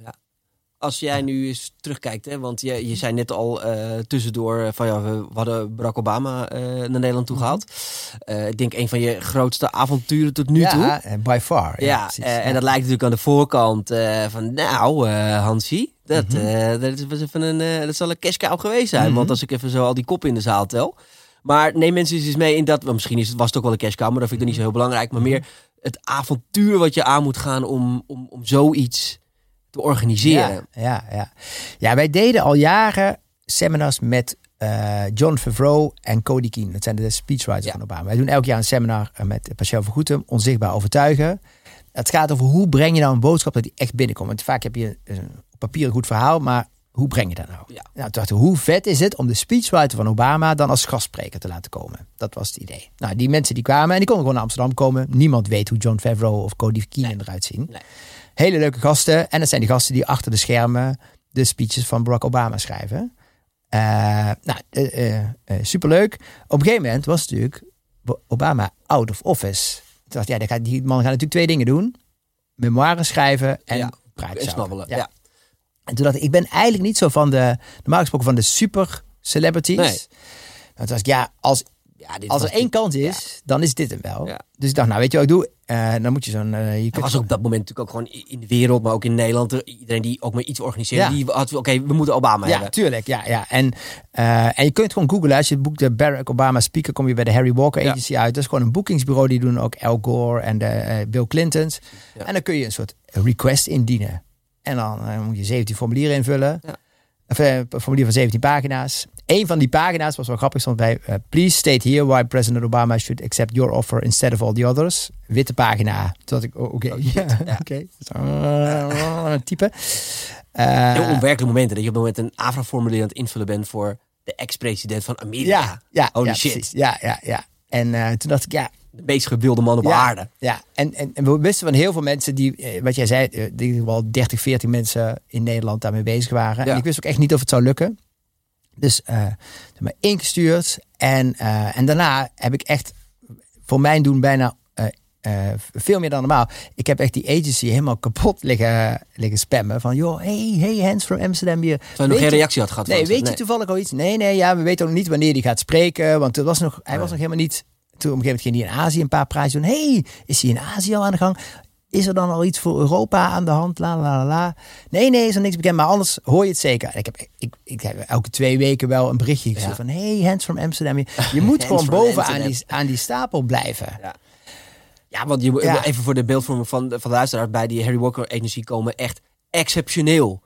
Als jij nu eens terugkijkt, hè, want je, je zei net al eh, tussendoor van ja, we, hadden Barack Obama eh, naar Nederland toe Mhm. gehaald. Eh, ik denk een van je grootste avonturen tot nu toe. ja, by far. Ja, precies, ja. en dat lijkt natuurlijk aan de voorkant van, nou, Hansie, dat, Mhm. dat, is, was even een, dat zal een cash cow geweest zijn. Mhm. Want als ik even zo al die koppen in de zaal tel. Maar neem mensen eens mee in dat, misschien is het, was het ook wel een cash cow, maar dat vind ik dan niet zo heel belangrijk. Maar meer het avontuur wat je aan moet gaan om, om, om zoiets te organiseren. Ja, ja, ja. ja, wij deden al jaren seminars met eh, John Favreau en Cody Keane. Dat zijn de speechwriters Ja. van Obama. Wij doen elk jaar een seminar eh, met Pascal Vergoetem, Onzichtbaar Overtuigen. Het gaat over hoe breng je nou een boodschap dat die echt binnenkomt. Want vaak heb je een, op papier een goed verhaal, maar hoe breng je dat nou? Ja. Nou, toen dachten hoe vet is het om de speechwriter van Obama dan als gastspreker te laten komen? Dat was het idee. Nou, die mensen die kwamen en die konden gewoon naar Amsterdam komen. Niemand weet hoe John Favreau of Cody Keane eruit zien. Nee. Hele leuke gasten. En dat zijn die gasten die achter de schermen de speeches van Barack Obama schrijven. Eh, nou, eh, superleuk. Op een gegeven moment was natuurlijk Obama out of office. Toen dacht ja, die man gaat natuurlijk twee dingen doen. Memoires schrijven en Ja, praatjes En houden. snabbelen. Ja. En toen dacht ik, ik ben eigenlijk niet zo van de, normaal gesproken van de super celebrities. Nee. Toen dacht ik, ja, als, Ja, dit als er één kans is, dan is dit hem wel. Ja. Dus ik dacht, nou weet je wat ik doe? Eh, dan moet je zo'n... eh, je kunt was op dat moment natuurlijk ook gewoon in de wereld, maar ook in Nederland. er- Iedereen die ook maar iets organiseerde, Ja. die had, oké, we moeten Obama Ja, hebben. tuurlijk. Ja, ja. En, eh, en je kunt gewoon googlen. Als je het boek de Barack Obama Speaker, kom je bij de Harry Walker. Agency uit. Dat is gewoon een boekingsbureau. Die doen ook Al Gore en de, eh, Bill Clintons. En dan kun je een soort request indienen. En dan eh, moet je 17 formulieren invullen. Ja. Of, eh, een formulier van 17 pagina's. Eén van die pagina's was wel grappig. Stond bij eh, Please state here why President Obama should accept your offer instead of all the others. Witte pagina. Toen ik, oh, oké. [LAUGHS] ja, Ja. oké. Zo, eh, [LAUGHS] typen. Eh, Heel onwerkelijke momenten. Dat je op het moment een AVRA-formulier aan het invullen bent voor de ex-president van Amerika. Ja, ja, Holy ja, shit. precies. Ja, ja, ja. En toen dacht ik, ja, De meest gewilde man op ja, aarde. Ja, en, en, en we wisten van heel veel mensen die, wat jij zei, die wel 30, 14 mensen in Nederland daarmee bezig waren. Ja. En ik wist ook echt niet of het zou lukken. Dus heb me ingestuurd. En, eh, en daarna heb ik echt voor mijn doen bijna eh, veel meer dan normaal. Ik heb echt die agency helemaal kapot liggen, liggen spammen. Van joh, hey, hey, Hans from Amsterdam hier. Terwijl je nog geen reactie had gehad. Nee, weet je toevallig al iets? Nee, nee, ja, we weten ook niet wanneer die gaat spreken. Want het was nog, hij was nog helemaal niet... Toen op een gegeven moment ging hij in Azië een paar prijzen doen. hey, is hij in Azië al aan de gang? Is er dan al iets voor Europa aan de hand? La, la, la, la. Nee, nee, is er niks bekend. Maar anders hoor je het zeker. En ik heb, ik, ik heb elke twee weken wel een berichtje Ja. van... Hey, Hans from Amsterdam. Je, [LAUGHS] je moet gewoon from boven aan Amsterdam. die, aan die stapel blijven. Ja. Ja, want je, even voor de beeldvorming van, de- van de luisteraar. Bij die Harry Walker Agency komen echt exceptioneel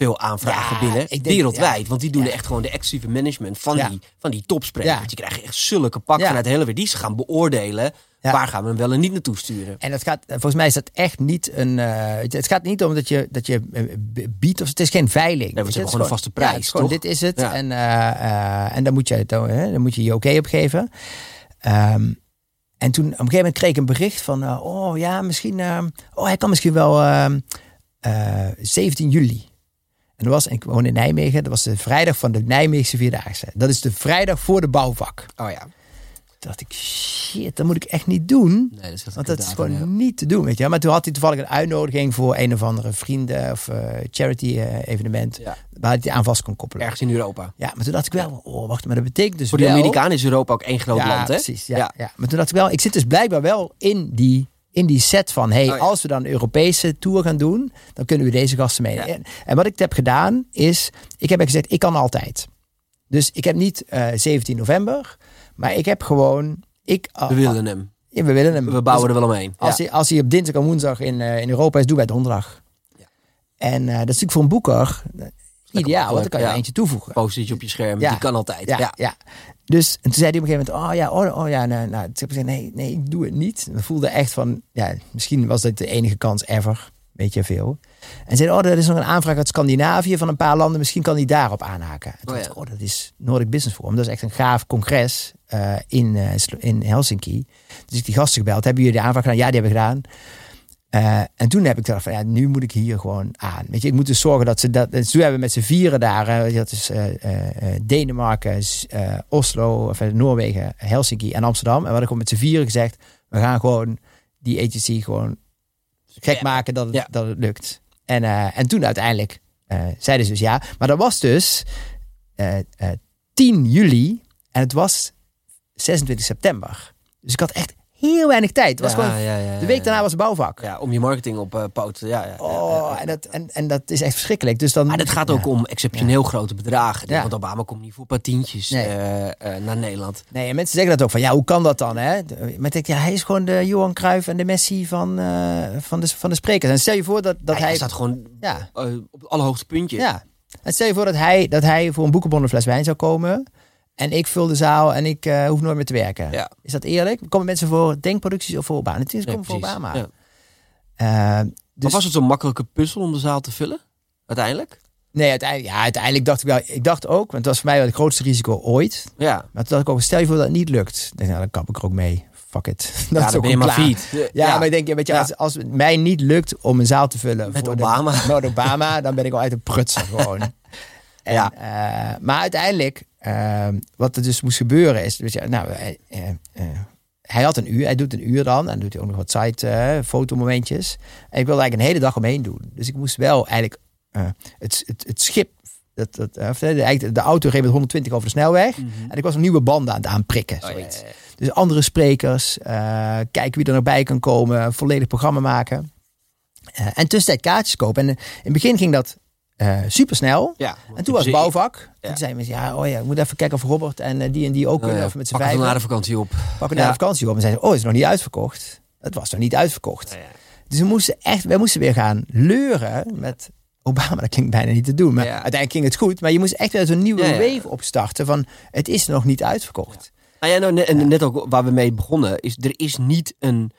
veel aanvragen Ja, binnen. denk- wereldwijd. Want die doen Ja. echt gewoon de exclusieve management van, die, van die topsprekers. Ja. Want je krijgt echt zulke pak Ja. vanuit de hele wereld. Die ze gaan beoordelen. Waar gaan we hem wel en niet naartoe sturen. En het gaat, volgens mij is dat echt niet een. eh, het- gaat niet om dat je, dat je eh, biedt of het is geen veiling. je, het is gewoon een vaste prijs, is gewoon, dit is het. En, eh, en dan moet je het, dan, moet je je oké op geven. Ehm, en toen op een gegeven moment kreeg ik een bericht van, oh ja, misschien, ehm, oh hij kan misschien wel ehm, eh, 17 juli. En dat was, ik woon in Nijmegen, dat was de vrijdag van de Nijmeegse Vierdaagse. Dat is de vrijdag voor de bouwvak. Oh ja. Toen dacht ik, shit, dat moet ik echt niet doen. Nee, dat Want dat is gewoon niet te doen, weet je. Maar toen had hij toevallig een uitnodiging voor een of andere vrienden of eh, charity eh, evenement. Ja. Waar hij aan vast kon koppelen. Ergens in Europa. Ja, maar toen dacht ik wel, oh wacht, maar dat betekent dus Voor de wel... Amerikanen is Europa ook één groot ja, land, hè? precies. Ja, ja. Maar toen dacht ik wel, ik zit dus blijkbaar wel in die, in die set van... hey, Oh, ja. als we dan een Europese tour gaan doen... dan kunnen we deze gasten mee. Ja. En, wat ik heb gedaan is... ik heb gezegd, ik kan altijd. Dus ik heb niet eh 17 november... maar ik heb gewoon... Ik, We willen hem. Ja, we willen hem. We bouwen Dus er wel omheen. als, hij, als hij op dinsdag en woensdag in, eh, in Europa is, doen wij donderdag. Ja. En eh, dat is natuurlijk voor een boeker eh, ideaal, want dan kan je er eentje toevoegen. Post-it op je scherm. Die kan altijd. Ja, Ja. Dus en toen zei hij op een gegeven moment, oh ja, oh, oh ja, nou, nou, toen heb ik gezegd, nee, nee, ik doe het niet. We voelden echt van, ja, misschien was dit de enige kans ever, weet je veel. En zei, oh, er is nog een aanvraag uit Scandinavië van een paar landen, misschien kan hij daarop aanhaken. En toen Oh, ja. oh, dat is Nordic Business Forum, dat is echt een gaaf congres eh, in, eh, in Helsinki. Dus ik die gasten gebeld, hebben jullie de aanvraag gedaan? Ja, die hebben we gedaan. Eh, en toen heb ik gedacht van ja, nu moet ik hier gewoon aan. Weet je, ik moet dus zorgen dat ze dat. Dus toen hebben we met z'n vieren daar, eh, dat is eh, Denemarken, Oslo, of Noorwegen, Helsinki en Amsterdam. En we hadden gewoon met z'n vieren gezegd, we gaan gewoon die agency gewoon gek Ja. maken dat het, Ja. dat het lukt. En, en toen uiteindelijk zeiden ze dus ja. Maar dat was dus eh, eh, 10 juli en het was 26 september. Dus ik had echt heel weinig tijd. Het was Ja, gewoon, ja, ja, de week ja, daarna was bouwvak. Ja, om je marketing op eh poot. Ja, ja, ja, ja, Oh, ja. en dat, en, en dat is echt verschrikkelijk. Dus dan, Maar het gaat ook Ja. om exceptioneel grote bedragen. Ja. Want Obama komt niet voor een paar tientjes Nee. eh, eh, naar Nederland. Nee, en mensen zeggen dat ook van ja, hoe kan dat dan? Hè? Maar ik denk, ja, hij is gewoon de Johan Cruijff en de Messi van, eh, van, de, van de sprekers. En stel je voor dat, dat hij, hij. staat gewoon Ja, op het allerhoogste puntje. ja. En stel je voor dat hij, dat hij voor een boekenbon een fles wijn zou komen. En ik vul de zaal en ik eh, hoef nooit meer te werken. Ja. Is dat eerlijk? Komen mensen voor denkproducties of voor Obama? Nee, komen voor. Obama. Ja. Eh, dus, Maar was het zo'n makkelijke puzzel om de zaal te vullen? Uiteindelijk? Nee, uiteindelijk, ja, uiteindelijk dacht ik wel. Ik dacht ook, want het was voor mij wel het grootste risico ooit. Ja. Maar toen dacht ik ook, stel je voor dat het niet lukt. Dan, nou, dan kap ik er ook mee. Fuck it. [LAUGHS] Dat ja, is ook ben je maar fiet. Ja, maar ik denk, weet je, als, als het mij niet lukt om een zaal te vullen Met voor de- Obama. [LAUGHS] met Obama, dan ben ik al uit de prutsen gewoon. [LAUGHS] En, Ja. eh, maar uiteindelijk, eh, wat er dus moest gebeuren is, weet je, nou, eh, eh, hij had een uur, hij doet een uur dan, en dan doet hij ook nog wat site fotomomentjes. En ik wilde eigenlijk een hele dag omheen doen. Dus ik moest wel eigenlijk het, het, het schip, dat, dat, of de, de auto reed met 120 over de snelweg. En ik was een nieuwe banden aan het aanprikken. Oh, ja, zoiets. ja. Dus andere sprekers, kijken wie er nog bij kan komen, volledig programma maken. En tussentijd kaartjes kopen. En in het begin ging dat super snel. Ja, En toen was het bouwvak. Ja. toen zeiden mensen, ja, oh ja, we moeten even kijken of Robert en eh, die en die ook kunnen. Of met z'n vijf. na de vakantie op. Pakken Ja. de vakantie op. En zeiden, oh, is het nog niet uitverkocht? Het was nog niet uitverkocht. Dus we moesten echt, wij moesten weer gaan leuren met Obama. Dat klinkt bijna niet te doen. Maar uiteindelijk ging het goed. Maar je moest echt weer zo'n nieuwe wave opstarten van, het is nog niet uitverkocht. Nou ja, nou, net, en net ook waar we mee begonnen, is er is niet een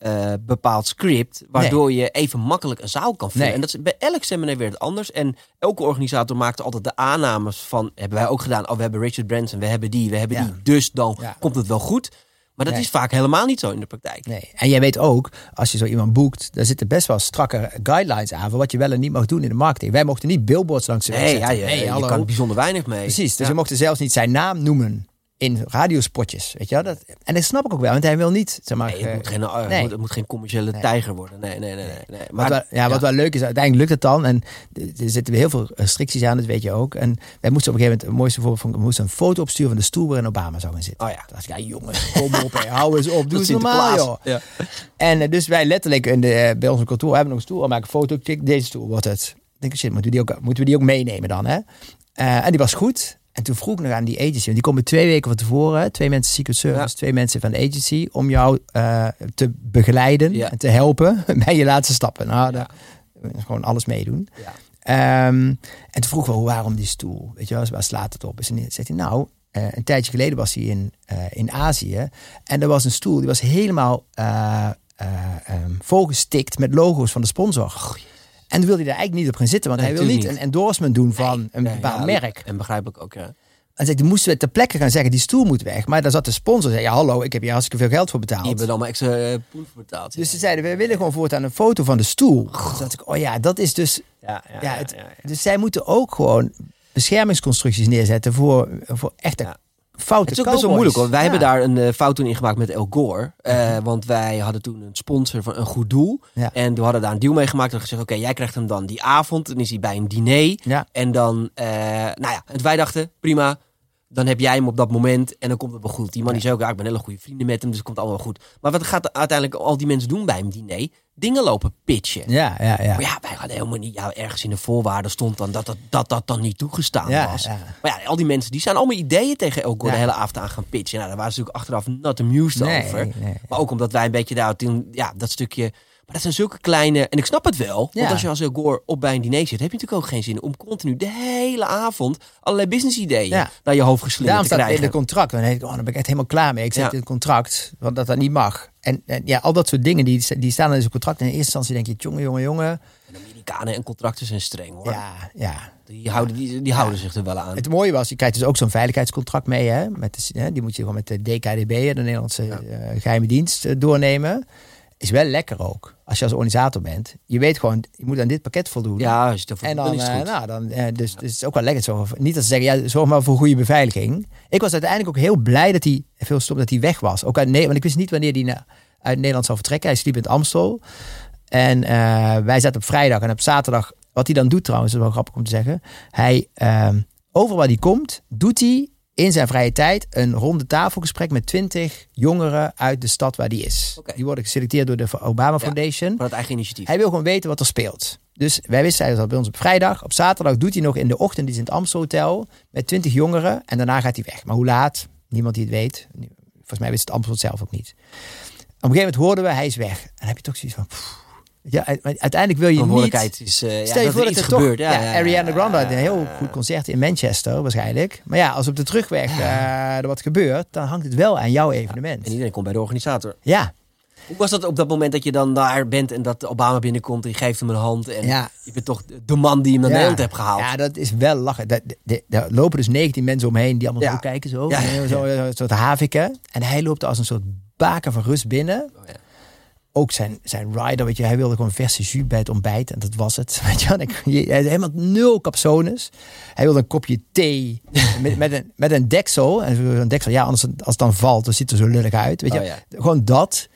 eh, bepaald script waardoor je even makkelijk een zaal kan vullen. Nee. En dat is bij elk seminar weer het anders. En elke organisator maakt altijd de aannames van, hebben wij ook gedaan, oh we hebben Richard Branson, we hebben die, we hebben Ja. die, dus dan Ja. komt het wel goed. Maar dat Nee. is vaak helemaal niet zo in de praktijk. Nee. En jij weet ook, als je zo iemand boekt, daar zitten best wel strakke guidelines aan voor wat je wel en niet mag doen in de marketing. Wij mochten niet billboards langs de weg Nee, ja, zetten. je, je hallo. kan bijzonder weinig mee. Precies, dus Ja. we mochten zelfs niet zijn naam noemen in radiospotjes. Weet je wel? Dat, en dat snap ik ook wel, want hij wil niet, zeg maar... Nee, het, eh, moet geen, nee. het moet geen commerciële tijger worden. Nee, nee, nee. nee, nee. Wat Maar, wel, ja, wat wel leuk is, uiteindelijk lukt het dan. En er zitten weer heel veel restricties aan, dat weet je ook. En wij moesten op een gegeven moment, het mooiste voorbeeld van, we moesten een foto opsturen van de stoel waarin Obama zou gaan zitten. Oh ja. Dacht ik, ja jongens, kom op, hou eens op, [LAUGHS] doe eens normaal joh. Ja. En eh, dus wij letterlijk in de, bij ons kantoor hebben nog een stoel. We maken een foto, klik, deze stoel wordt het. Ik denk, shit, moeten we die ook, moeten we die ook meenemen dan? Hè? En die was goed. En toen vroeg ik nog aan die agency, want die komen twee weken van tevoren, twee mensen Secret Service, Ja. twee mensen van de agency, om jou eh, te begeleiden Ja. en te helpen [LAUGHS] bij je laatste stappen. Nou, daar- gewoon alles meedoen. Ehm, en toen vroeg we, waarom die stoel? Weet je wel, waar slaat het op? En toen zegt hij, nou, eh, een tijdje geleden was hij in, eh, in Azië. En er was een stoel, die was helemaal eh, eh, ehm, volgestikt met logo's van de sponsor. En wilde hij daar eigenlijk niet op gaan zitten, want Nee, hij wil niet, een endorsement doen van een bepaald ja, merk. En begrijpelijk ook, ja. En zei, toen moesten we ter plekke gaan zeggen, die stoel moet weg. Maar daar zat de sponsor, zei, ja hallo, ik heb hier hartstikke veel geld voor betaald. Die hebben er allemaal extra eh, poen voor betaald. Dus ze zeiden, we willen gewoon voortaan een foto van de stoel. Dus dacht ik, oh ja, dat is dus ja, ja, ja, het, Dus zij moeten ook gewoon beschermingsconstructies neerzetten voor, voor echte. Foute Het is ook best wel moeilijk hoor. Wij Ja. hebben daar een eh, fout toen in gemaakt met El Gore. Eh, Want wij hadden toen een sponsor van een goed doel. Ja. En we hadden daar een deal mee gemaakt. En gezegd, oké, jij krijgt hem dan die avond. Dan is hij bij een diner. Ja. En dan, eh, nou ja, en wij dachten, prima. Dan heb jij hem op dat moment en dan komt het wel goed. Die man die zei ook, ik ben hele goede vrienden met hem, dus het komt allemaal goed. Maar wat gaat uiteindelijk al die mensen doen bij een diner? Dingen lopen pitchen. Ja, ja, ja. Maar ja, wij hadden helemaal niet, ja, ergens in de voorwaarden stond dan dat dat, dat, dat dan niet toegestaan Ja, was. ja. Maar ja, al die mensen die zijn allemaal ideeën tegen El Gore Ja. de hele avond aan gaan pitchen. Nou, daar waren ze natuurlijk achteraf not amused Nee, over. nee. Maar ook omdat wij een beetje daar toen, ja, dat stukje. Maar dat zijn zulke kleine. En ik snap het wel. Want Ja. als je als El Gore op bij een diner zit, heb je natuurlijk ook geen zin om continu de hele avond allerlei business ideeën Ja. naar je hoofd geslingerd Daarom te staat het in krijgen. de contract. Dan denk ik, oh, dan ben ik echt helemaal klaar mee. Ik zet Ja. in het contract, want dat dat niet mag. En, en ja, al dat soort dingen, die, die staan in zo'n contract. En in eerste instantie denk je, jongen, jongen, jongen. En Amerikanen en contracten zijn streng hoor. Ja, ja. Die houden, die, die houden zich er wel aan. Het mooie was, je krijgt dus ook zo'n veiligheidscontract mee. Hè? Met de, die moet je gewoon met de DKDB, de Nederlandse eh, geheime dienst, eh, doornemen. Is wel lekker ook. Als je als organisator bent. Je weet gewoon, je moet aan dit pakket voldoen. Ja, als je het En dan, dan, is het eh, goed. nou, dan, eh, dus, dus het is ook wel lekker. Zo, niet dat ze zeggen, ja, zorg maar voor goede beveiliging. Ik was uiteindelijk ook heel blij dat hij, veel stom dat hij weg was. Ook uit Nederland, want ik wist niet wanneer hij uit Nederland zou vertrekken. Hij sliep in het Amstel. En eh, wij zaten op vrijdag en op zaterdag. Wat hij dan doet trouwens, is wel grappig om te zeggen. Hij, ehm, overal waar hij komt, doet hij in zijn vrije tijd een ronde tafelgesprek met twintig jongeren uit de stad waar hij is. Die worden geselecteerd door de Obama Foundation. Van het eigen initiatief. Hij wil gewoon weten wat er speelt. Dus wij wisten, hij al bij ons op vrijdag. Op zaterdag doet hij nog in de ochtend iets in het Amstel Hotel met twintig jongeren. En daarna gaat hij weg. Maar hoe laat? Niemand die het weet. Volgens mij wist het Amstel zelf ook niet. Op een gegeven moment hoorden we, hij is weg. En dan heb je toch zoiets van... pff. Ja, uiteindelijk wil je niet... Is eh, ja, Stel je dat voor dat er toch... gebeurt. Ja, Ja, ja, Ariana ja, Grande had ja, een heel ja. goed concert in Manchester waarschijnlijk. Maar ja, als op de terugweg eh, er wat gebeurt, dan hangt het wel aan jouw evenement. En iedereen komt bij de organisator. Ja, Hoe was dat op dat moment dat je dan daar bent en dat Obama binnenkomt en je geeft hem een hand en Ja. je bent toch de man die hem naar ja. Nederland hebt gehaald? Ja, dat is wel lachen. Daar, lopen dus 19 mensen omheen die allemaal Ja. zo kijken. Zo, Ja, ja, ja. zo een soort haviken. En hij loopt als een soort baken van rust binnen. Oh, ja. Ook zijn, zijn rider, weet je, hij wilde gewoon verse jus bij het ontbijt. En dat was het. [LAUGHS] Weet je, ik- had helemaal nul capsones. Hij wilde een kopje thee [LAUGHS] met, met, een, met een deksel. En zo'n deksel, ja, anders als het dan valt, dan ziet het er zo lullig uit. Weet je, Oh, ja. gewoon dat.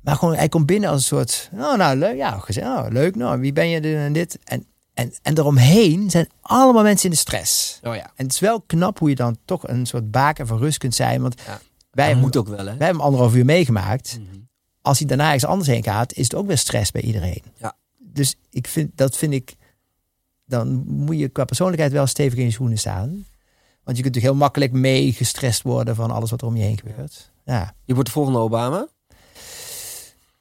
Maar gewoon, hij komt binnen als een soort, oh, nou leuk, ja, gezegd, oh, leuk, nou, wie ben je dit en dit? En, en, en eromheen zijn allemaal mensen in de stress. Oh ja. En het is wel knap hoe je dan toch een soort baken van rust kunt zijn. Want Ja. wij, hebben, moet ook wel, hè? wij hebben hem anderhalf uur meegemaakt. Mhm. Als hij daarna ergens anders heen gaat, is het ook weer stress bij iedereen. Ja. Dus ik vind, dat vind ik, dan moet je qua persoonlijkheid wel stevig in je schoenen staan. Want je kunt natuurlijk heel makkelijk mee gestrest worden van alles wat er om je heen gebeurt. Ja. Je wordt de volgende Obama.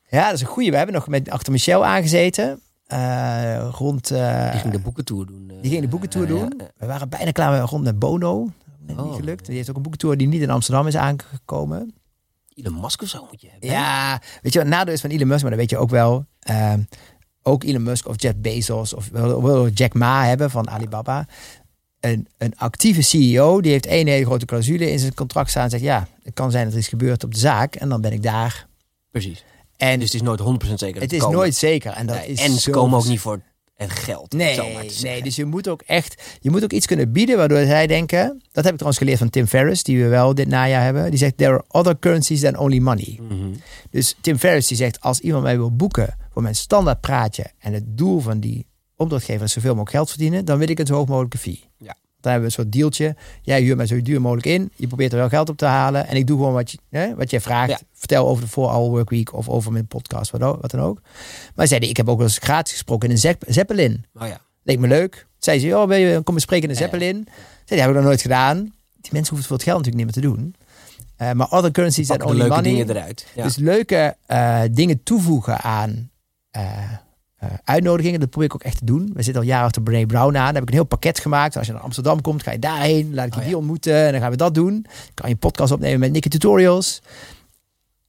Ja, dat is een goeie. We hebben nog met achter Michel aangezeten. Eh, rond. eh, Die ging de boekentour doen. eh, die ging de boekentour doen. We waren bijna klaar rond met Bono. Oh. niet gelukt. Die heeft ook een boekentour die niet in Amsterdam is aangekomen. Elon Musk of zo moet je hebben. Ja, weet je wat het nadeel is van Elon Musk? Maar dat weet je ook wel. Ehm, ook Elon Musk of Jeff Bezos of wil, wil Jack Ma hebben van Alibaba. Een, een actieve CEO die heeft één hele grote clausule in zijn contract staan. En zegt ja, het kan zijn dat er iets gebeurt op de zaak. En dan ben ik daar. Precies. En Dus het is nooit 100% zeker dat het ze is komen. nooit zeker. En, dat Nee, is en ze komen ook niet voor het geld. het Nee, nee, dus je moet ook echt, je moet ook iets kunnen bieden waardoor zij denken, dat heb ik trouwens geleerd van Tim Ferriss, die we wel dit najaar hebben. Die zegt, there are other currencies than only money. Mhm. Dus Tim Ferriss die zegt, als iemand mij wil boeken voor mijn standaard praatje en het doel van die opdrachtgever is zoveel mogelijk geld verdienen, dan wil ik een zo hoog mogelijke fee. Ja. Dan hebben we een soort dealtje. Jij huurt mij zo duur mogelijk in. Je probeert er wel geld op te halen. En ik doe gewoon wat, je, hè, wat jij vraagt. Ja. Vertel over de 4-hour workweek of over mijn podcast, wat, wat dan ook. Maar zeiden, ik heb ook wel eens gratis gesproken in een Zepp- Zeppelin. Oh ja. Leek me leuk. Zei ze, oh, wil je kom eens spreken in de Ja, ja. Zeppelin? Zei, die heb ik nog nooit gedaan. Die mensen hoeven het voor het geld natuurlijk niet meer te doen. Eh, maar other currencies de only leuke money. dingen eruit. Dus leuke eh, dingen toevoegen aan eh, eh, uitnodigingen. Dat probeer ik ook echt te doen. We zitten al jaren achter Brené Brown aan. Daar heb ik een heel pakket gemaakt. Als je naar Amsterdam komt, ga je daarheen. Laat ik je Oh, ja. die ontmoeten. En dan gaan we dat doen. Kan je podcast opnemen met Nicky Tutorials.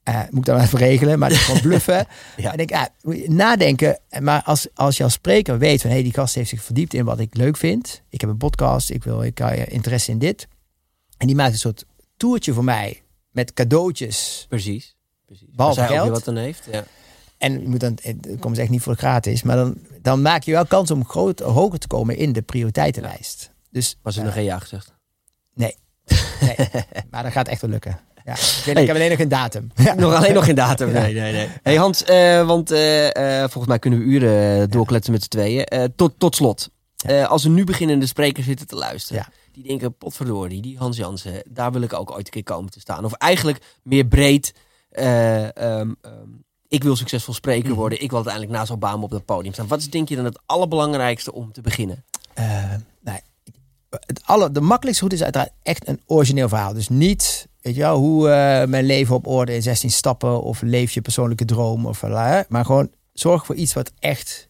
Eh, moet ik dan even regelen, maar dat is gewoon [LAUGHS] bluffen. Ja. En ik denk, ja, moet nadenken. Maar als, als je als spreker weet van, hé, hey, die gast heeft zich verdiept in wat ik leuk vind. Ik heb een podcast, ik wil, ik heb interesse in dit. En die maakt een soort toertje voor mij met cadeautjes. Precies. Precies. Behalve geld. wat dan heeft. Ja. En je moet dan, het komt echt niet voor gratis, maar dan, dan maak je wel kans om groot, hoger te komen in de prioriteitenlijst. Dus, Was er eh, nog geen ja gezegd? [LAUGHS] nee, maar dat gaat echt wel lukken. Ja, ik, weet, ik heb alleen nog een datum. [LAUGHS] Ja. Nog alleen nog geen datum. [LAUGHS] Nee, nee, nee. Hey Hans, eh, want eh, eh, volgens mij kunnen we uren eh, doorkletsen met z'n tweeën. Eh, tot, tot slot. Eh, als er nu beginnende sprekers zitten te luisteren. Ja. Die denken, potverdorie, die Hans Jansen, daar wil ik ook ooit een keer komen te staan. Of eigenlijk meer breed. eh, ehm, ehm, ik wil succesvol spreker Mhm. worden. Ik wil uiteindelijk naast Obama op dat podium staan. Wat is denk je dan het allerbelangrijkste om te beginnen? Nou, het alle, de makkelijkste route is uiteraard echt een origineel verhaal. Dus niet, weet je wel, hoe eh, mijn leven op orde in 16 stappen of leef je persoonlijke droom of uh, maar gewoon zorg voor iets wat echt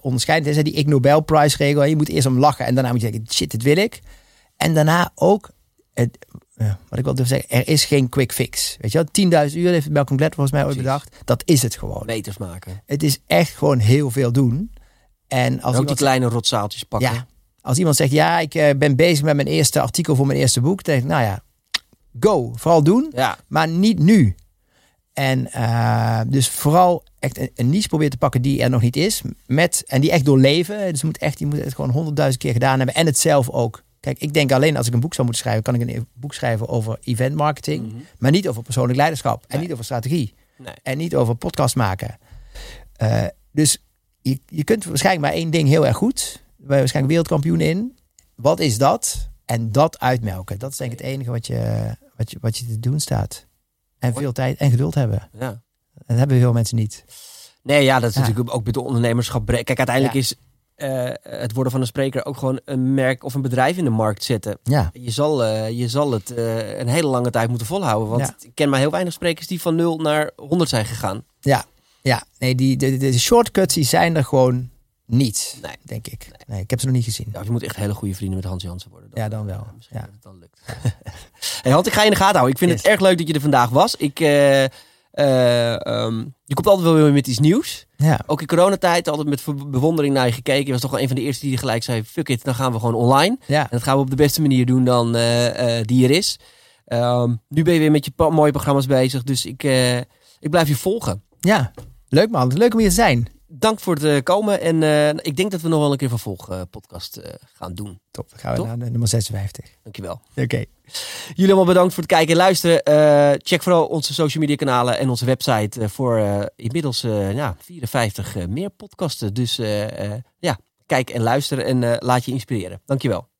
onderscheidend is. Hè, Die Ig Nobel Prize regel. Je moet eerst om lachen en daarna moet je denken, shit, dit wil ik. En daarna ook, het, eh, wat ik wel durf zeggen, er is geen quick fix. Weet je wel, 10.000 uur heeft Malcolm Gladwell volgens mij ooit bedacht. Dat is het gewoon. Beters maken. Het is echt gewoon heel veel doen. En als En ook die kleine rotzaaltjes pakken. ja. Als iemand zegt, ja, ik eh, ben bezig met mijn eerste artikel voor mijn eerste boek. Dan denk ik, nou ja, go. Vooral doen, Ja, maar niet nu. En eh, dus vooral echt een, een niche proberen te pakken die er nog niet is. Met, en die echt doorleven. Dus je moet, echt, je moet het gewoon honderdduizend keer gedaan hebben. En het zelf ook. Kijk, ik denk alleen als ik een boek zou moeten schrijven... kan ik een boek schrijven over event marketing. Mhm. Maar niet over persoonlijk leiderschap. En Nee. niet over strategie. Nee. En niet over podcast maken. Eh, dus je, je kunt waarschijnlijk maar één ding heel erg goed. Ben je waarschijnlijk wereldkampioen in. Wat is dat? En dat uitmelken. Dat is denk ik het enige wat je, wat je, wat je te doen staat. En veel tijd en geduld hebben. Ja. Dat hebben veel mensen niet. Nee, ja, dat is Ja. natuurlijk ook met de ondernemerschap. Kijk, uiteindelijk Ja. is eh, het worden van een spreker ook gewoon een merk of een bedrijf in de markt zetten. Ja, Je zal, eh, je zal het eh, een hele lange tijd moeten volhouden. Want Ja. ik ken maar heel weinig sprekers die van 0 naar 100 zijn gegaan. ja, ja. Nee, die, de, de shortcuts die zijn er gewoon niet, Nee. denk ik. Nee, ik heb ze nog niet gezien. Ja, je moet echt hele goede vrienden met Hans Jansen worden. Ja, dan wel. misschien dat het dan lukt. [LAUGHS] hey Hans, ik ga je in de gaten houden. Ik vind het erg leuk dat je er vandaag was. Ik, eh, eh, ehm, je komt altijd wel weer met iets nieuws. Ja, Ook in coronatijd altijd met bewondering naar je gekeken. Je was toch wel een van de eerste die gelijk zei... fuck it, dan gaan we gewoon online. ja. En dat gaan we op de beste manier doen dan eh, eh, die er is. Ehm, nu ben je weer met je mooie programma's bezig. Dus ik, eh, ik blijf je volgen. ja. Leuk man, leuk om hier te zijn. Dank voor het eh, komen. En eh, ik denk dat we nog wel een keer een vervolgpodcast eh gaan doen. Top, dan gaan we Top. naar nummer 56. Dankjewel. Oké. Jullie allemaal bedankt voor het kijken en luisteren. Check vooral onze social media kanalen en onze website voor inmiddels ja, 54 eh, meer podcasten. Dus ja, kijk en luister en laat je inspireren. Dankjewel.